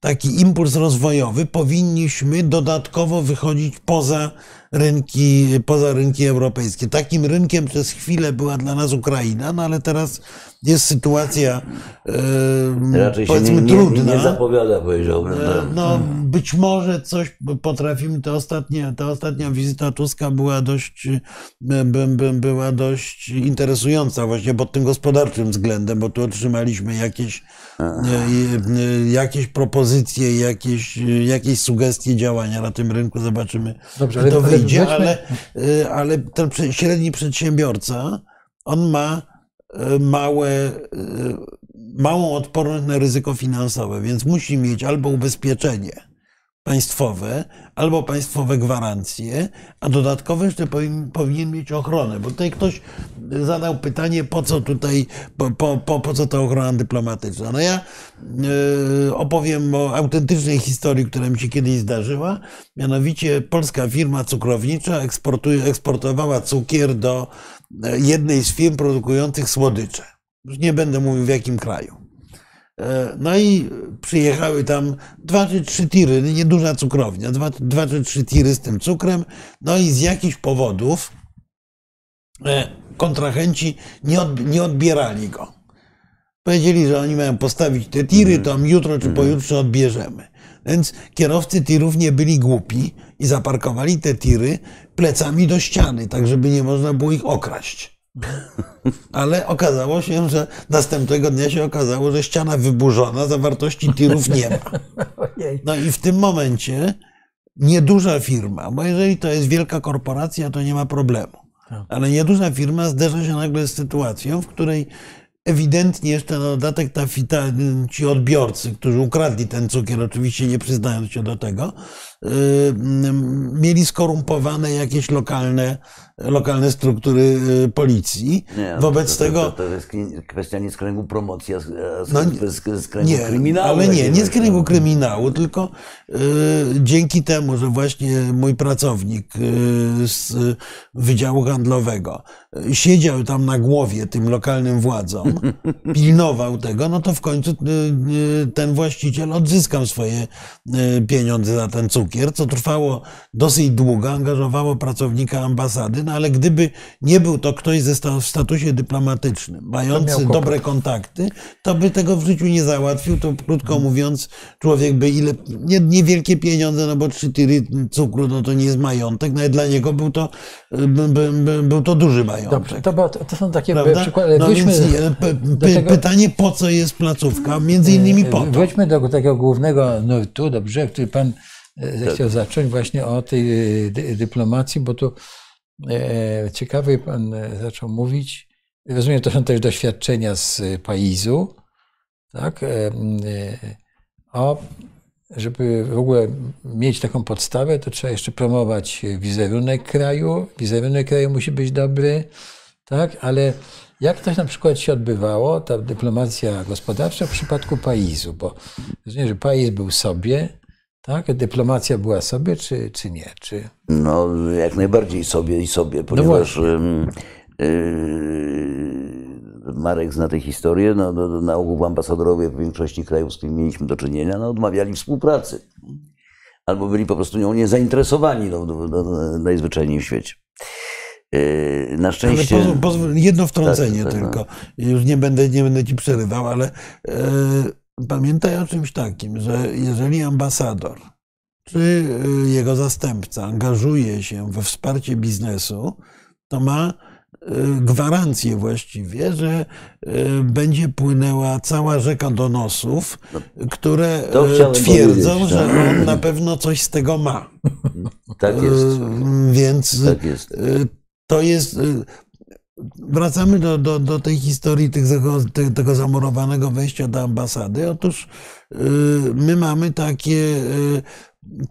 taki impuls rozwojowy, powinniśmy dodatkowo wychodzić poza rynki, poza rynki europejskie. Takim rynkiem przez chwilę była dla nas Ukraina, no ale teraz jest sytuacja e, Raczej się powiedzmy nie, nie, trudna. nie zapowiada, powiedziałbym. E, No, być może coś potrafimy. Ta ostatnia, ta ostatnia wizyta Tuska była dość, e, by, by, była dość interesująca właśnie pod tym gospodarczym względem, bo tu otrzymaliśmy jakieś, e, e, jakieś propozycje, jakieś, e, jakieś sugestie działania na tym rynku. Zobaczymy, Dobrze, czy ale- to ale ale, e, ale ten średni przedsiębiorca, on ma e, małe, e, małą odporność na ryzyko finansowe, więc musi mieć albo ubezpieczenie państwowe, albo państwowe gwarancje, a dodatkowo jeszcze powinien, powinien mieć ochronę, bo tutaj ktoś zadał pytanie, po co tutaj, po, po, po, po co ta ochrona dyplomatyczna. No ja e, opowiem o autentycznej historii, która mi się kiedyś zdarzyła, mianowicie polska firma cukrownicza eksportuje, eksportowała cukier do e, jednej z firm produkujących słodycze. Już nie będę mówił w jakim kraju. E, No i przyjechały tam dwa czy trzy tiry, nieduża cukrownia, dwa, dwa czy trzy tiry z tym cukrem. No i z jakichś powodów e, kontrahenci nie, od, nie odbierali go. Powiedzieli, że oni mają postawić te tiry, to jutro czy pojutrze odbierzemy. Więc kierowcy tirów nie byli głupi i zaparkowali te tiry plecami do ściany, tak żeby nie można było ich okraść. Ale okazało się, że następnego dnia się okazało, że ściana wyburzona, zawartości tirów nie ma. No i w tym momencie nieduża firma, bo jeżeli to jest wielka korporacja, to nie ma problemu. Tak. Ale nieduża firma zderza się nagle z sytuacją, w której ewidentnie jeszcze na dodatek ta, ta, ci odbiorcy, którzy ukradli ten cukier, oczywiście nie przyznając się do tego, mieli skorumpowane jakieś lokalne, lokalne struktury y, policji. Nie, no Wobec to, tego. To, to jest kwestia nie z kręgu promocji, a z, No, z, z kręgu Nie, kryminału. ale nie, nie z kręgu kryminału, tylko y, dzięki temu, że właśnie mój pracownik y, z y, Wydziału Handlowego y, siedział tam na głowie tym lokalnym władzom, pilnował tego, no to w końcu y, y, ten właściciel odzyskał swoje y, pieniądze za ten cukier, co trwało dosyć długo, angażowało pracownika ambasady, no ale gdyby nie był to ktoś ze sta- w statusie dyplomatycznym, mający dobre kontakty, to by tego w życiu nie załatwił. To krótko mówiąc, człowiek by ile, nie, niewielkie pieniądze, no bo trzy tiry cukru, no to nie jest majątek, no i dla niego był to, by, by, by, był to duży majątek. Dobrze, to, to są takie Prawda? przykłady. No więc p, py, tego- pytanie, po co jest placówka? Między innymi po to. Wróćmy do tego głównego nurtu, dobrze, który pan e, zechciał zacząć właśnie o tej e, dy, dyplomacji, bo tu e, ciekawy pan zaczął mówić. Rozumiem, to są też doświadczenia z Paizu, tak? O, żeby w ogóle mieć taką podstawę, to trzeba jeszcze promować wizerunek kraju. Wizerunek kraju musi być dobry, tak? Ale jak to na przykład się odbywało, ta dyplomacja gospodarcza w przypadku Paizu? Bo rozumiem, że Paiz był sobie, tak? Dyplomacja była sobie, czy, czy nie? Czy... No, jak najbardziej sobie i sobie, ponieważ właśnie. ym, yy, Marek zna tę historię. No, no, no, na ogół ambasadorowie w większości krajów, z którymi mieliśmy do czynienia, no, odmawiali współpracy. Albo byli po prostu nią niezainteresowani no, no, no, najzwyczajniej w świecie. Yy, na Ale szczęście. pozwól, pozwól, jedno wtrącenie Tak, tak, tylko. Już nie będę, nie będę ci przerywał, ale e, pamiętaj o czymś takim, że jeżeli ambasador czy e, jego zastępca angażuje się we wsparcie biznesu, to ma e, gwarancję właściwie, że e, będzie płynęła cała rzeka donosów, które to e, chciałem twierdzą, powiedzieć, że tak. on na pewno coś z tego ma. tak jest. Więc Tak jest. Y, To jest. Wracamy do, do, do tej historii tych, tego, te- tego zamurowanego wejścia do ambasady. Otóż y, my mamy takie y,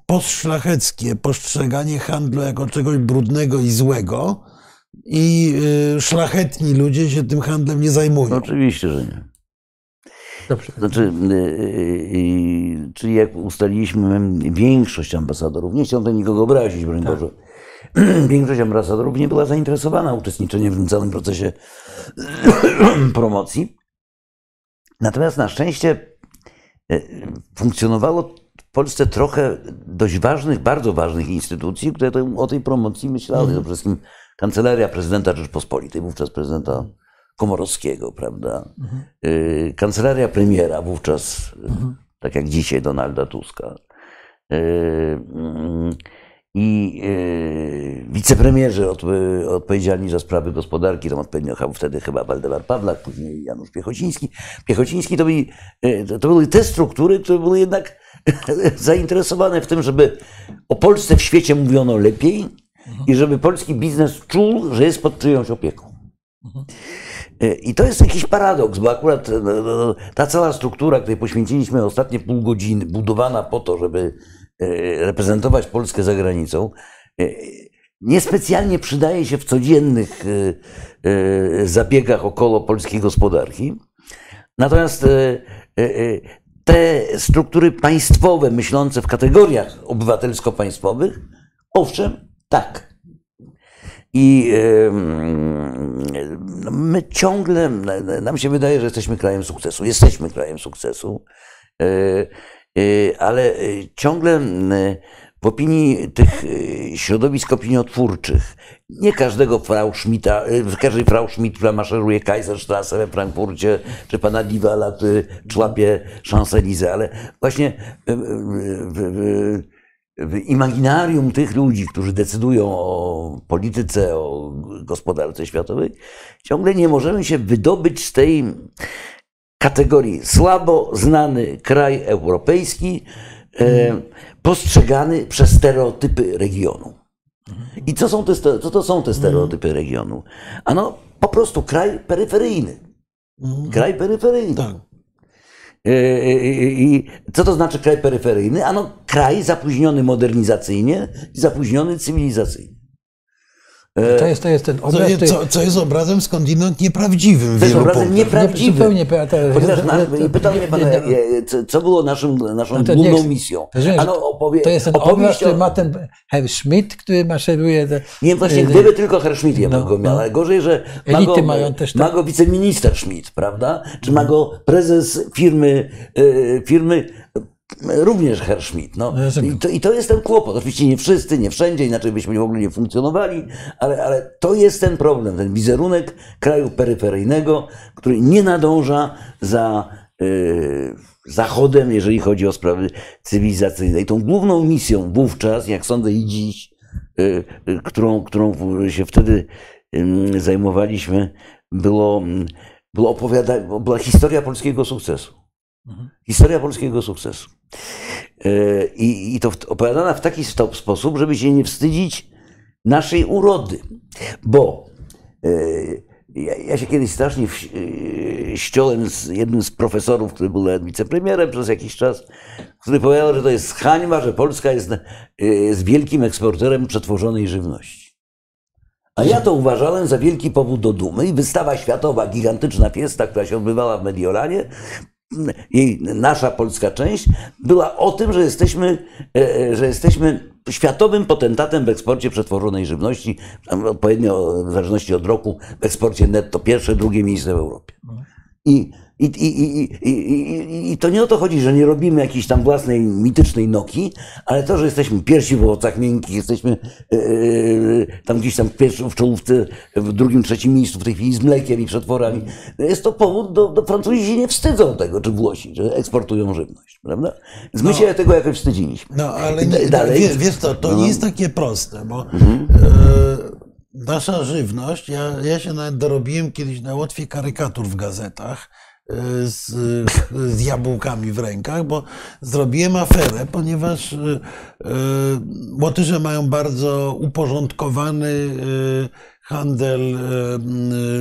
postszlacheckie postrzeganie handlu jako czegoś brudnego i złego, i y, szlachetni ludzie się tym handlem nie zajmują. Oczywiście, że nie. Dobrze. Znaczy, czyli jak ustaliliśmy, większość ambasadorów, nie chciałem tutaj nikogo obrazić, broń Boże, większość ambasadorów nie była zainteresowana uczestniczeniem w tym całym procesie promocji. Natomiast na szczęście y, funkcjonowało w Polsce trochę dość ważnych, bardzo ważnych instytucji, które o tej promocji myślały. To przede wszystkim Kancelaria Prezydenta Rzeczpospolitej, wówczas prezydenta Komorowskiego, prawda? Y, Kancelaria premiera, wówczas, y, tak jak dzisiaj, Donalda Tuska. I y, wicepremierzy odp- odpowiedzialni za sprawy gospodarki, tam odpowiednio wtedy chyba Waldemar Pawlak, później Janusz Piechociński. Piechociński to, byli, y, to- to były te struktury, które były jednak zainteresowane w tym, żeby o Polsce w świecie mówiono lepiej i żeby polski biznes czuł, że jest pod czyjąś opieką. I to jest jakiś paradoks, bo akurat ta cała struktura, której poświęciliśmy ostatnie pół godziny, budowana po to, żeby e, reprezentować Polskę za granicą, e, niespecjalnie przydaje się w codziennych e, zabiegach około polskiej gospodarki. Natomiast te struktury państwowe, myślące w kategoriach obywatelsko-państwowych, owszem, tak. I em, my ciągle, nam się wydaje, że jesteśmy krajem sukcesu. Jesteśmy krajem sukcesu, ale e, ciągle m, w opinii tych środowisk opiniotwórczych, nie każdego Frau Schmidta, w każdej Frau Schmidt, która maszeruje Kaiserstrasse we Frankfurcie, czy pana Diwala, który człapie Champs-Élysées, ale właśnie w imaginarium tych ludzi, którzy decydują o polityce, o gospodarce światowej, ciągle nie możemy się wydobyć z tej kategorii słabo znany kraj europejski, e, postrzegany przez stereotypy regionu. I co, są te, co to są te stereotypy regionu? Ano, po prostu kraj peryferyjny. Kraj peryferyjny. Tak. E, e, I co to znaczy kraj peryferyjny? Ano kraj zapóźniony modernizacyjnie i zapóźniony cywilizacyjnie. To jest, to jest ten Co, obraz, który- co, co jest obrazem skądinąd nieprawdziwym w To jest wielu obrazem nieprawdziwym. zupełnie pe- to- Ponieważ na, pytał mnie pan, nie- nie- e, co, co było naszym, naszą No główną niech- misją. Ano, opowie, To jest ten obraz, opowieść który o- ma ten Herr Schmidt, który maszeruje. te- Nie, właśnie e, gdyby tylko Herr Schmidt je no, go miał, no. ale gorzej, że ma go, mają też ma tak. go wiceminister Schmidt, prawda? Czy ma go prezes firmy, e, firmy e, również Herr Schmidt. No. Rozumiem. I, to, I to jest ten kłopot. Oczywiście nie wszyscy, nie wszędzie, inaczej byśmy w ogóle nie funkcjonowali, ale, ale to jest ten problem, ten wizerunek kraju peryferyjnego, który nie nadąża za e, Zachodem, jeżeli chodzi o sprawy cywilizacyjne. I tą główną misją wówczas, jak sądzę i dziś, y, y, którą, którą się wtedy zajmowaliśmy, było, było opowiada- była historia polskiego sukcesu. Historia polskiego sukcesu. Y, I, i to opowiadana w taki sposób, żeby się nie wstydzić naszej urody. Bo y, ja, ja się kiedyś strasznie y, ściąłem z jednym z profesorów, który był wicepremierem przez jakiś czas, który powiedział, że to jest hańba, że Polska jest, jest wielkim eksporterem przetworzonej żywności. A ja to uważałem za wielki powód do dumy i wystawa światowa, gigantyczna fiesta, która się odbywała w Mediolanie, jej nasza polska część, była o tym, że jesteśmy, e, e, że jesteśmy światowym potentatem w eksporcie przetworzonej żywności, odpowiednio w zależności od roku w eksporcie netto pierwsze, drugie miejsce w Europie. I, i, i, i, i, to nie o to chodzi, że nie robimy jakiejś tam własnej mitycznej noki, ale to, że jesteśmy pierwsi w owocach miękkich, jesteśmy e, tam gdzieś tam w, pierwszym, w czołówce, w drugim, trzecim miejscu w tej chwili z mlekiem i przetworami, jest to powód, do, do Francuzi się nie wstydzą tego, czy Włosi, że eksportują żywność, prawda? Więc my się tego jakoś wstydziliśmy. No ale nie, da- dalej. Wiesz, wiesz co, to No. nie jest takie proste, bo Mhm. e, nasza żywność, ja, ja się nawet dorobiłem kiedyś na łatwie karykatur w gazetach e, z, z jabłkami w rękach, bo zrobiłem aferę, ponieważ e, e, Łotysze mają bardzo uporządkowany handel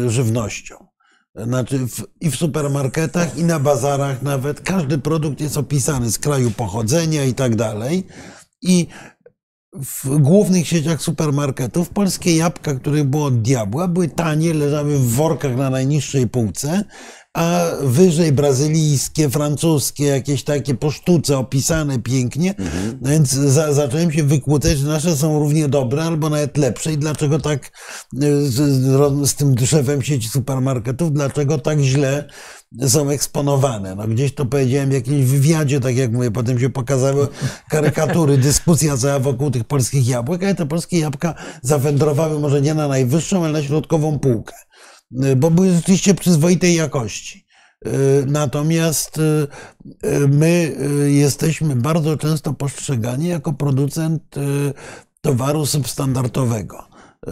żywnością. Znaczy w, i w supermarketach, i na bazarach nawet. Każdy produkt jest opisany z kraju pochodzenia i tak dalej. I w głównych sieciach supermarketów. Polskie jabłka, które było od diabła, były tanie, leżały w workach na najniższej półce, a wyżej brazylijskie, francuskie, jakieś takie po sztuce opisane pięknie. No więc za, zacząłem się wykłócać, że nasze są równie dobre albo nawet lepsze i dlaczego tak y, z, z, tym szefem sieci supermarketów, dlaczego tak źle są eksponowane. No gdzieś to powiedziałem w jakimś wywiadzie, tak jak mówię, potem się pokazały karykatury, dyskusja cała wokół tych polskich jabłek, ale te polskie jabłka zawędrowały może nie na najwyższą, ale na środkową półkę, bo były rzeczywiście przyzwoitej jakości. Y, Natomiast y, y, my y, jesteśmy bardzo często postrzegani jako producent y, towaru substandardowego, y,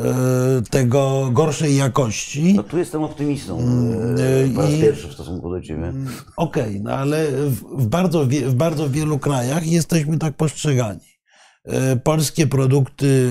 tego gorszej jakości. No tu jestem optymistą Mm, po raz i- pierwszy w stosunku do ciebie. Okej, no ale w, bardzo, w bardzo wielu krajach jesteśmy tak postrzegani. Polskie produkty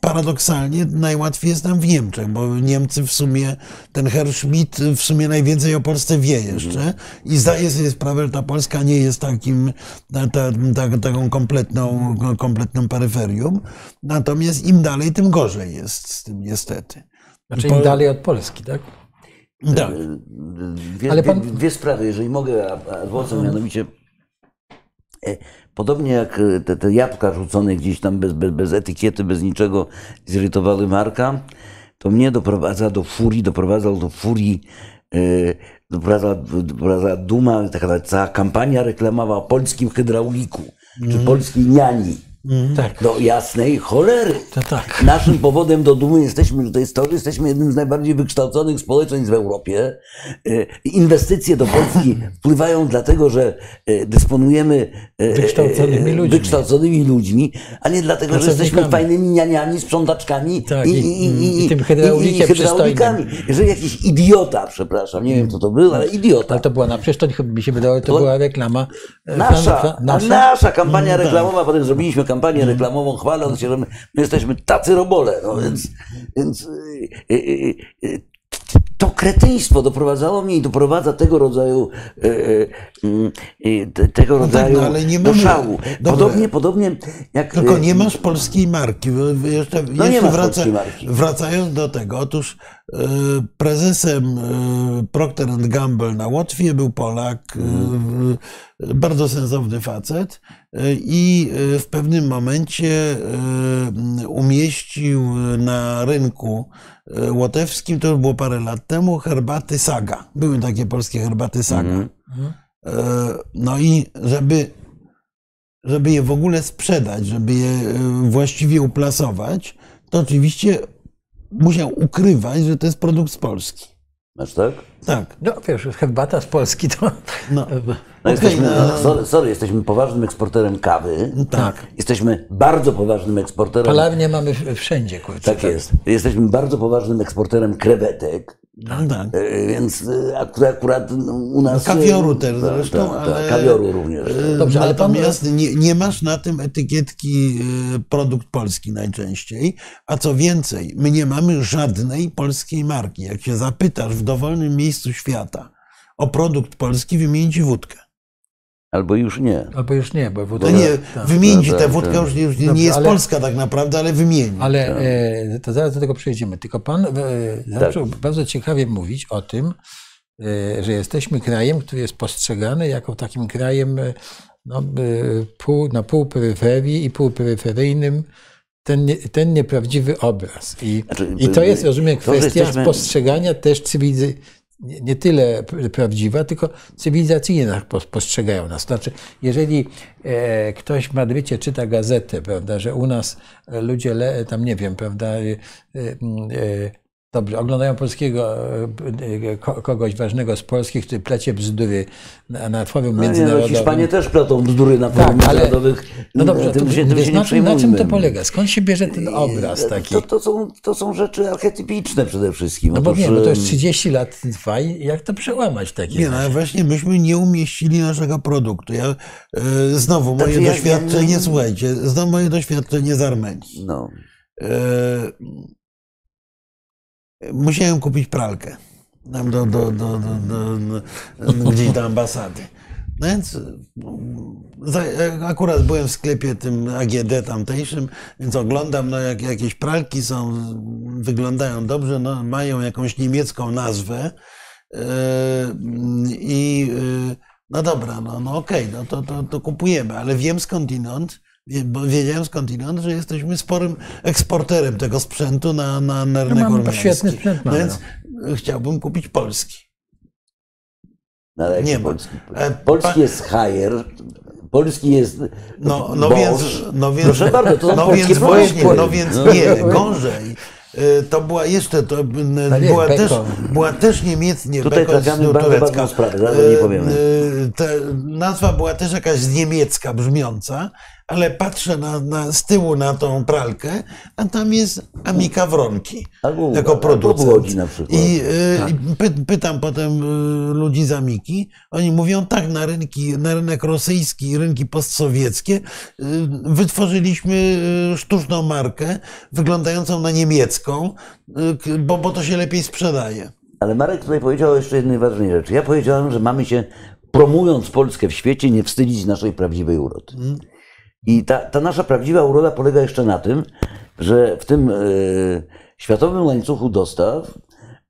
paradoksalnie najłatwiej jest nam w Niemczech, bo Niemcy w sumie, ten Herr Schmidt w sumie najwięcej o Polsce wie jeszcze i zdaje sobie sprawę, że ta Polska nie jest takim, ta, ta, ta, taką kompletną, kompletną peryferium. Natomiast im dalej, tym gorzej jest z tym niestety. Znaczy im dalej od Polski, tak? Tak. Dwie, Ale pan- dwie, dwie sprawy, jeżeli mogę, a- a adwocem, mianowicie podobnie jak e, te, te jabłka rzucone gdzieś tam bez, bez, bez etykiety, bez niczego zirytowały Marka, to mnie doprowadza do furii, doprowadzał do furii e, doprowadza, doprowadza duma, taka cała kampania reklamowa o polskim hydrauliku, czy polskiej niani. Tak. Do jasnej cholery. To tak. Naszym powodem do dumy jesteśmy, że to jest to, że jesteśmy jednym z najbardziej wykształconych społeczeństw w Europie. E, Inwestycje do Polski wpływają dlatego, że e, dysponujemy e, Wykształconymi ludźmi. wykształconymi ludźmi, a nie dlatego, że jesteśmy fajnymi nianiami, sprzątaczkami Tak, i, i- i, i, i tym hydraulikiem hydraulikami. Jeżeli jakiś idiota, przepraszam, nie wiem kto to był, ale idiota. Ale to była na przecież to chyba mi się wydało, to To- była reklama. e, Nasza, Fran- a Fran- nasza kampania Mm, reklamowa, potem zrobiliśmy kampanię reklamową, chwaląc się, że my, my jesteśmy tacy robole, no więc, więc y, y, y, to kretyństwo doprowadzało mnie i doprowadza tego rodzaju, te- tego No tak, rodzaju no ale nie do szału. Podobnie, podobnie jak... Tylko nie masz polskiej marki. Jeszcze, No nie jeszcze wraca, polskiej marki. Wracając do tego, otóż prezesem Procter Gamble na Łotwie był Polak, Mhm. e, bardzo sensowny facet i e, w pewnym momencie e, umieścił na rynku e, łotewskim, to już było parę lat temu, herbaty Saga. Były takie polskie herbaty Saga. Mhm. No i żeby, żeby je w ogóle sprzedać, żeby je właściwie uplasować, to oczywiście musiał ukrywać, że to jest produkt z Polski. Masz tak? Tak. No wiesz, herbata z Polski to... No. No Okej, jesteśmy, no, no, sorry, sorry, jesteśmy poważnym eksporterem kawy. Tak. Jesteśmy bardzo poważnym eksporterem. Palarnie mamy wszędzie, kurczę. Tak jest. Jesteśmy bardzo poważnym eksporterem krewetek. No tak. e, Więc e, akurat, no, u nas. Kawioru e, też tak, zresztą, tak, ale- Tak, kawioru również. E, Dobrze, ale pan- Natomiast nie, nie masz na tym etykietki e, produkt polski najczęściej, a co więcej, my nie mamy żadnej polskiej marki. Jak się zapytasz w dowolnym miejscu świata o produkt polski, wymieni ci wódkę. Albo już nie. Albo już nie, bo To wódka... nie, tak. wymieni ci tak, tę tak, wódkę, tak. już, już nie Dobrze, jest ale- polska tak naprawdę, ale wymieni. Ale Tak. e, to zaraz do tego przejdziemy. Tylko pan e, zaczął bardzo ciekawie mówić o tym, e, że jesteśmy krajem, który jest postrzegany jako takim krajem e, no, e, pół, na pół peryferii i półperyferyjnym. Ten, nie- ten nieprawdziwy obraz. I, Znaczy, I to jest, rozumiem, kwestia jesteśmy- postrzegania też cywilizacji. Nie, nie tyle prawdziwa, tylko cywilizacyjnie nas pos- postrzegają nas. Znaczy, jeżeli e, ktoś w Madrycie czyta gazetę, prawda, że u nas ludzie, le, tam nie wiem, prawda, e, e, dobrze, oglądają polskiego, e, e, ko, kogoś ważnego z Polski, który plecie bzdury na, na forum No, nie, no, międzynarodowym. Hiszpanie też plotą bzdury na forum Tak, ale- międzynarodowych. No dobrze, to, tym się, tym nie na, czym, na czym to polega? Skąd się bierze ten obraz taki? To, to, są, to są rzeczy archetypiczne przede wszystkim. No bo Otóż, nie, no to już em, 30 lat trwa i jak to przełamać w takim Nie, no ale właśnie myśmy nie umieścili naszego produktu. Ja, e, znowu moje Znaczy, ja- doświadczenie, ja- słuchajcie, znowu moje doświadczenie z Armenii. No. E, musiałem kupić pralkę tam do, do, do, do, gdzieś do ambasady. No więc za, akurat byłem w sklepie tym AGD tamtejszym, więc oglądam, no jak jakieś pralki są, wyglądają dobrze, no mają jakąś niemiecką nazwę e, i e, no dobra, no, no okej, no to, to, to kupujemy, ale wiem skądinąd, bo wiedziałem skądinąd, że jesteśmy sporym eksporterem tego sprzętu na, na, na rynek mamy ormiański. świetny sprzęt, No więc chciałbym kupić polski. No, ale Nie polski. E, Polski jest Haier, polski jest No, no, więc, no więc, Proszę bardzo, to no polskie więc właśnie, no więc No. nie, gorzej. Y, To była jeszcze, to jest, była, też, była też niemiec, nie, Tutaj trafiamy bardzo sprawę, niej Y, powiemy. Ta nazwa była też jakaś niemiecka brzmiąca, ale patrzę na, na, z tyłu na tą pralkę, a tam jest Amika Wronki Albo- jako producent. Na przykład. I, y, i py, pytam potem y, ludzi z Amiki, oni mówią tak, na, rynki, na rynek rosyjski i rynki postsowieckie y, wytworzyliśmy sztuczną markę wyglądającą na niemiecką, bo, bo to się lepiej sprzedaje. Ale Marek tutaj powiedział jeszcze jednej ważnej rzeczy. Ja powiedziałem, że mamy się, promując Polskę w świecie, nie wstydzić naszej prawdziwej urody. I ta, ta nasza prawdziwa uroda polega jeszcze na tym, że w tym e, światowym łańcuchu dostaw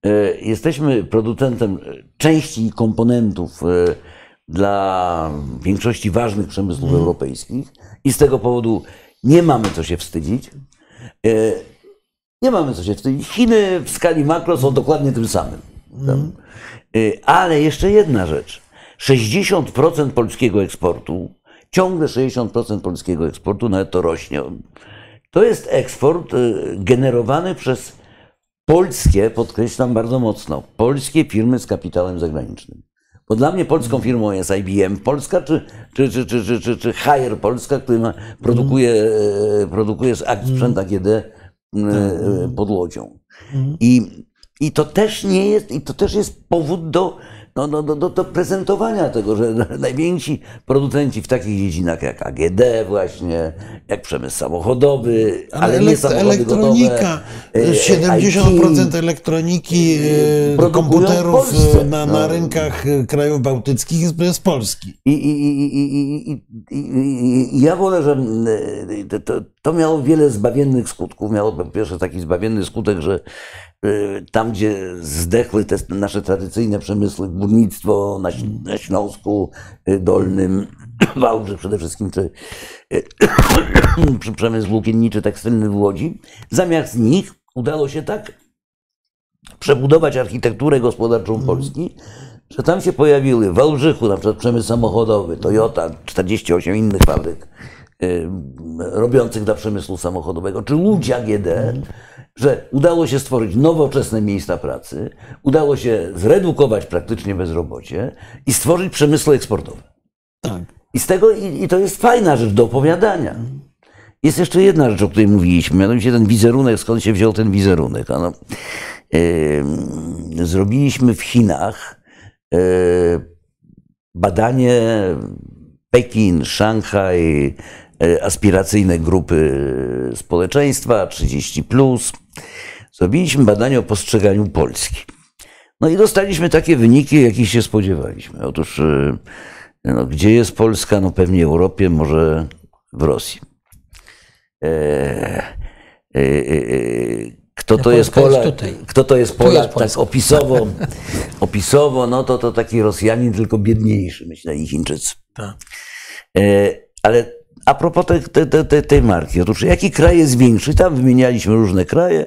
e, jesteśmy producentem części i komponentów e, dla większości ważnych przemysłów europejskich i z tego powodu nie mamy co się wstydzić. Nie mamy co się wstydzić. Chiny w skali makro są dokładnie tym samym. Y, Ale jeszcze jedna rzecz. 60% polskiego eksportu, ciągle 60% polskiego eksportu, nawet to rośnie. To jest eksport y, generowany przez polskie, podkreślam bardzo mocno, polskie firmy z kapitałem zagranicznym. Bo dla mnie polską firmą jest IBM Polska, czy, czy, czy, czy, czy, czy, czy Haier Polska, który ma, produkuje, e, produkuje akt sprzęt AGD e, e, pod łodzią. I, I to też nie jest, i to też jest powód do, no, no, do, do, do prezentowania tego, że najwięksi producenci w takich dziedzinach jak AGD właśnie, jak przemysł samochodowy, ale, Ale, nie samochody elektronika, gotowe, e, 70% IT. elektroniki, e, w komputerów e, na, No. na rynkach e, krajów bałtyckich jest z Polski. I, i, i, i, i, i, i, I ja wolę, że to, to, miało wiele zbawiennych skutków. Miało po pierwsze taki zbawienny skutek, że tam, gdzie zdechły te nasze tradycyjne przemysły, górnictwo na, na Śląsku y, Dolnym, Wałbrzych przede wszystkim, czy y, przemysł włókienniczy, tekstylny w Łodzi, zamiast nich udało się tak przebudować architekturę gospodarczą Polski, że tam się pojawiły w Wałbrzychu na przykład przemysł samochodowy, Toyota, 48 innych fabryk. y, robiących dla przemysłu samochodowego, czy Łódź AGD, że udało się stworzyć nowoczesne miejsca pracy, udało się zredukować praktycznie bezrobocie i stworzyć przemysły eksportowe. Tak. I z tego, i, i to jest fajna rzecz do opowiadania. Jest jeszcze jedna rzecz, o której mówiliśmy, mianowicie ten wizerunek, skąd się wziął ten wizerunek. Ano, yy, zrobiliśmy w Chinach yy, badanie Pekin, Szanghaj, aspiracyjne grupy społeczeństwa 30. Plus. Zrobiliśmy badanie o postrzeganiu Polski. No i dostaliśmy takie wyniki, jakich się spodziewaliśmy. Otóż, yy, no, gdzie jest Polska? No pewnie w Europie, może w Rosji. E, e, e, kto to jest jest Polak? tutaj. Kto to jest Tu jest Polak? tak opisowo, opisowo, no to to taki Rosjanin, tylko biedniejszy, myślę, i Chińczycy. Tak. E, ale a propos te, te, te, te, tej marki, otóż jaki kraj jest większy? Tam wymienialiśmy różne kraje.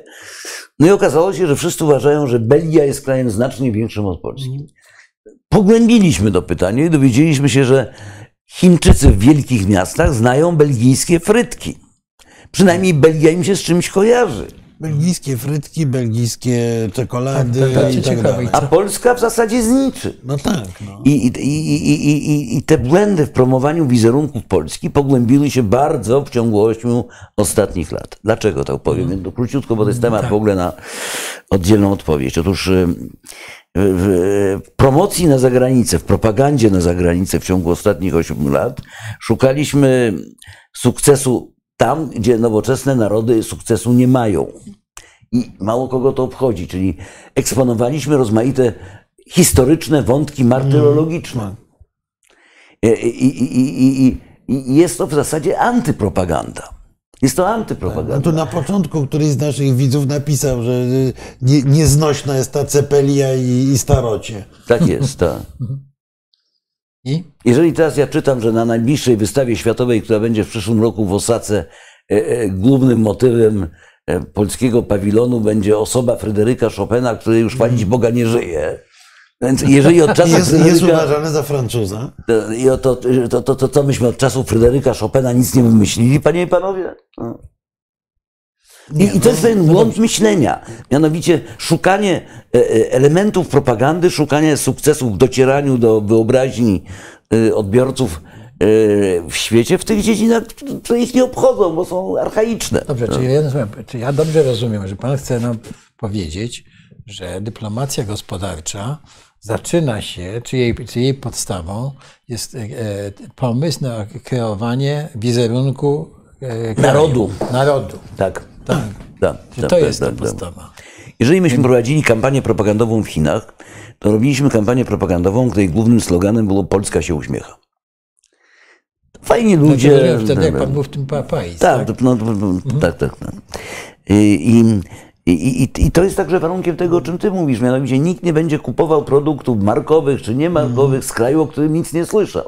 No i okazało się, że wszyscy uważają, że Belgia jest krajem znacznie większym od Polski. Pogłębiliśmy to pytanie i dowiedzieliśmy się, że Chińczycy w wielkich miastach znają belgijskie frytki. Przynajmniej Belgia im się z czymś kojarzy. Belgijskie frytki, belgijskie czekolady Tak, tak, tak, i tak ciekawe. dalej. A Polska w zasadzie z niczym. No tak, no. I, i, i, i, i, I te błędy w promowaniu wizerunku Polski pogłębiły się bardzo w ciągu ośmiu ostatnich lat. Dlaczego tak powiem? To króciutko, bo to jest temat w ogóle na oddzielną odpowiedź. Otóż y, w, w promocji na zagranicę, w propagandzie na zagranicę w ciągu ostatnich ośmiu lat szukaliśmy sukcesu tam, gdzie nowoczesne narody sukcesu nie mają. I mało kogo to obchodzi, czyli eksponowaliśmy rozmaite historyczne wątki martyrologiczne. I, i, i, i, i, I jest to w zasadzie antypropaganda. Jest to No antypropaganda. tu na początku któryś z naszych widzów napisał, że y, nie, nieznośna jest ta cepelia i, i starocie. Tak jest, tak. I? Jeżeli teraz ja czytam, że na najbliższej wystawie światowej, która będzie w przyszłym roku w Osace, e, głównym motywem e, polskiego pawilonu będzie osoba Fryderyka Chopina, który już chwalić Boga nie żyje. Więc jeżeli od czasów Jest, jest uważany za Francuza. To, to, to, to, to, myśmy od czasów Fryderyka Chopina nic nie wymyślili, panie i panowie. No. I, I to jest ten błąd myślenia. Mianowicie szukanie e, e, elementów propagandy, szukanie sukcesów w docieraniu do wyobraźni e, odbiorców w świecie w tych dziedzinach, które ich nie obchodzą, bo są archaiczne. Dobrze, czyli ja, czy ja dobrze rozumiem, że pan chce nam powiedzieć, że dyplomacja gospodarcza zaczyna się, czy jej, czy jej podstawą jest pomysł na kreowanie wizerunku Narodu. Narodu. Tak. Tak. tak, tak, to tak, jest ta podstawa. Jeżeli myśmy prowadzili kampanię propagandową w Chinach, to robiliśmy kampanię propagandową, której głównym sloganem było Polska się uśmiecha. Fajni ludzie. Rozumiem, wtedy jak pan był w tym pa- Pais, Tak, tak? no, no, no, tak, tak. tak. I, i, i, i- I to jest także warunkiem tego, o czym ty mówisz. Mianowicie nikt nie będzie kupował produktów markowych czy niemarkowych z kraju, o którym nic nie słyszał.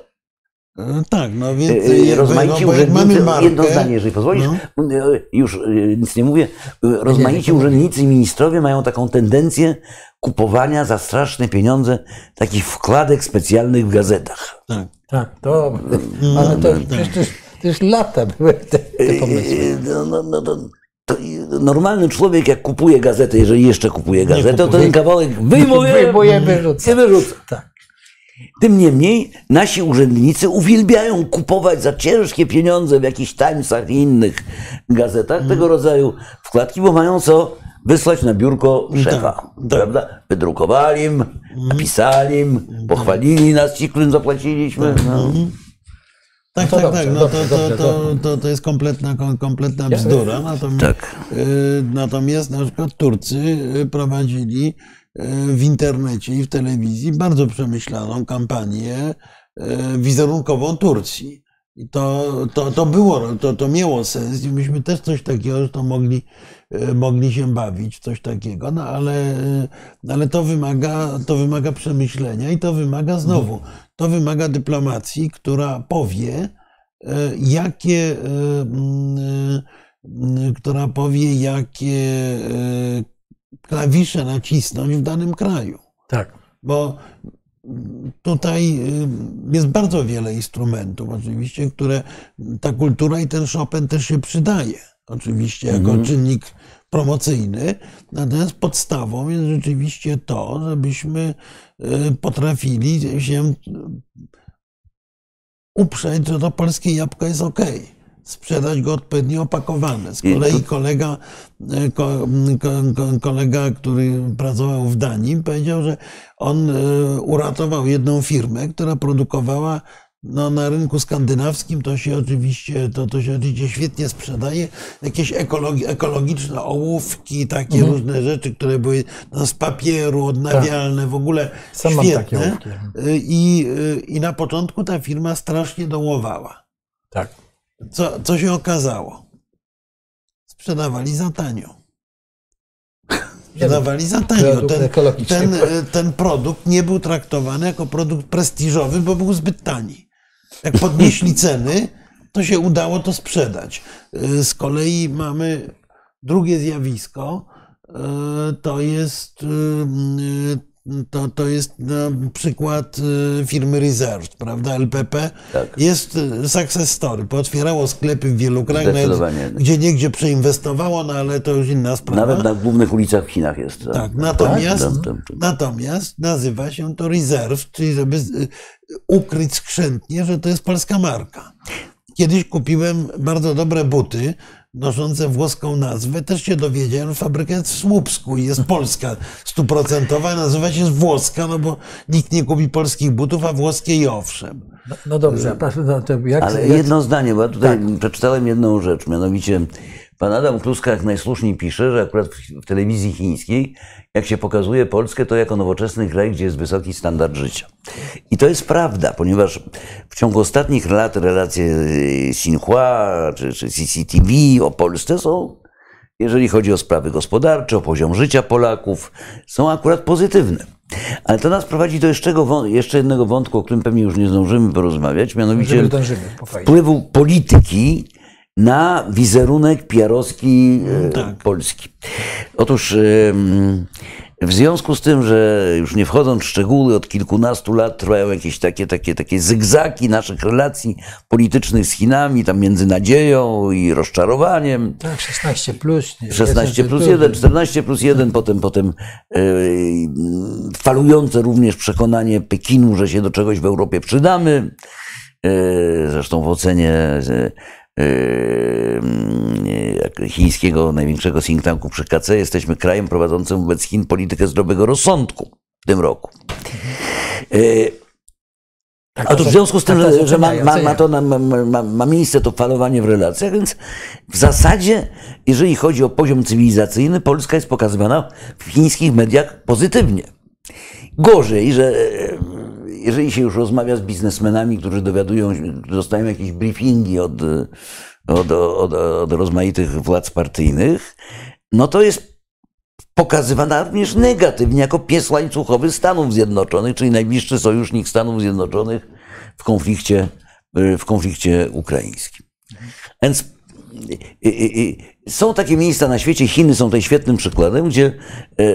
E, Tak, no więc E, jakby, Rozmaici no, jak mamy urzędnicy, markę, jedno zdanie, jeżeli pozwolisz, no. e, już e, nic nie mówię, E, rozmaici nie, urzędnicy i ministrowie mają taką tendencję kupowania za straszne pieniądze takich wkładek specjalnych w gazetach. Tak. Tak, to, ale to przecież to już, to już lata były te, te pomysły. E, No, no, no, to, normalny człowiek, jak kupuje gazetę, jeżeli jeszcze kupuje gazetę, to ten kawałek wyjmuje, Wyjmuje, wyrzuca. i wyrzuca. Tak. Tym niemniej nasi urzędnicy uwielbiają kupować za ciężkie pieniądze w jakichś Timesach i innych gazetach tego rodzaju wkładki, bo mają co wysłać na biurko szefa. tak. Prawda? Wydrukowali im, napisali im, pochwalili nas ci, którym zapłaciliśmy. No. Tak, No tak, dobrze, tak. No dobrze, to, dobrze, to, to, to, to jest kompletna, kom- kompletna bzdura. Natomiast, Tak. y, natomiast na przykład Turcy y, prowadzili w internecie i w telewizji bardzo przemyślaną kampanię y, wizerunkową Turcji. I to, to, to było, to, to miało sens i myśmy też coś takiego, to mogli, y, mogli się bawić coś takiego, no ale, ale to, wymaga, to wymaga przemyślenia i to wymaga znowu, to wymaga dyplomacji, która powie, jakie, która powie, jakie klawisze nacisnąć w danym kraju. Tak. Bo tutaj y, jest bardzo wiele instrumentów, oczywiście, które ta kultura i ten Chopin też się przydaje. Oczywiście jako czynnik promocyjny. Natomiast podstawą jest rzeczywiście to, żebyśmy y, potrafili się uprzeć, że to polskie jabłko jest ok. Sprzedać go odpowiednio opakowane. Z kolei kolega, e, ko, ko, ko, kolega, który pracował w Danii, powiedział, że on e, uratował jedną firmę, która produkowała no, na rynku skandynawskim to się oczywiście, to, to się oczywiście świetnie sprzedaje. Jakieś ekologi, ekologiczne ołówki, takie Mhm. różne rzeczy, które były no, z papieru, odnawialne, w ogóle Sam świetne. takie ołówki. Y, I, I na początku ta firma strasznie dołowała. Tak. Co, co się okazało? Sprzedawali za tanio. Sprzedawali za tanio. Ten, ten, y, ten produkt nie był traktowany jako produkt prestiżowy, bo był zbyt tani. Jak podnieśli ceny, to się udało to sprzedać. Y, Z kolei mamy drugie zjawisko. y, To jest, to, to jest na przykład y, firmy Reserved, prawda? LPP. Tak. Jest y, success story. Pootwierało sklepy w wielu krajach, gdzie niegdzie przeinwestowało, no ale to już inna sprawa. Nawet na głównych ulicach w Chinach jest. Tak, natomiast, Tam, tam, tam. natomiast nazywa się to Reserve, czyli żeby y, ukryć skrzętnie, że to jest polska marka. Kiedyś kupiłem bardzo dobre buty noszące włoską nazwę. Też się dowiedziałem, że fabryka jest w Słupsku i jest polska stuprocentowa, nazywa się włoska, no bo nikt nie kupi polskich butów, a włoskie i owszem. No, no dobrze, a no to jak, Ale jak, jedno zdanie, bo ja tutaj Tak. przeczytałem jedną rzecz, mianowicie pan Adam Kluska jak najsłuszniej pisze, że akurat w, telewizji chińskiej, jak się pokazuje Polskę, to jako nowoczesny kraj, gdzie jest wysoki standard życia. I to jest prawda, ponieważ w ciągu ostatnich lat relacje Xinhua czy, czy CCTV o Polsce są, jeżeli chodzi o sprawy gospodarcze, o poziom życia Polaków, są akurat pozytywne. Ale to nas prowadzi do jeszcze, jednego wątku, o którym pewnie już nie zdążymy porozmawiać, mianowicie wpływu polityki na wizerunek PR-owski e, tak. Polski. Otóż em, w związku z tym, że już nie wchodząc w szczegóły, od kilkunastu lat trwają jakieś takie, takie, takie zygzaki naszych relacji politycznych z Chinami, tam między nadzieją i rozczarowaniem. Tak, 16 plus. nie, 16 jest- plus to- 1, 14 plus 1, potem, potem e, falujące również przekonanie Pekinu, że się do czegoś w Europie przydamy. E, zresztą w ocenie e, e, chińskiego największego think tanku przy KC jesteśmy krajem prowadzącym wobec Chin politykę zdrowego rozsądku w tym roku. E, Tak, a to w związku z tym, tak, że, że ma, ma, ma, to, ma, ma, miejsce to falowanie w relacjach, więc w zasadzie, jeżeli chodzi o poziom cywilizacyjny, Polska jest pokazywana w chińskich mediach pozytywnie. Gorzej, że jeżeli się już rozmawia z biznesmenami, którzy dowiadują, dostają jakieś briefingi od, od, od, od rozmaitych władz partyjnych, no to jest pokazywana również negatywnie jako pies łańcuchowy Stanów Zjednoczonych, czyli najbliższy sojusznik Stanów Zjednoczonych w konflikcie, w konflikcie ukraińskim. Więc są takie miejsca na świecie, Chiny są tutaj świetnym przykładem, gdzie e,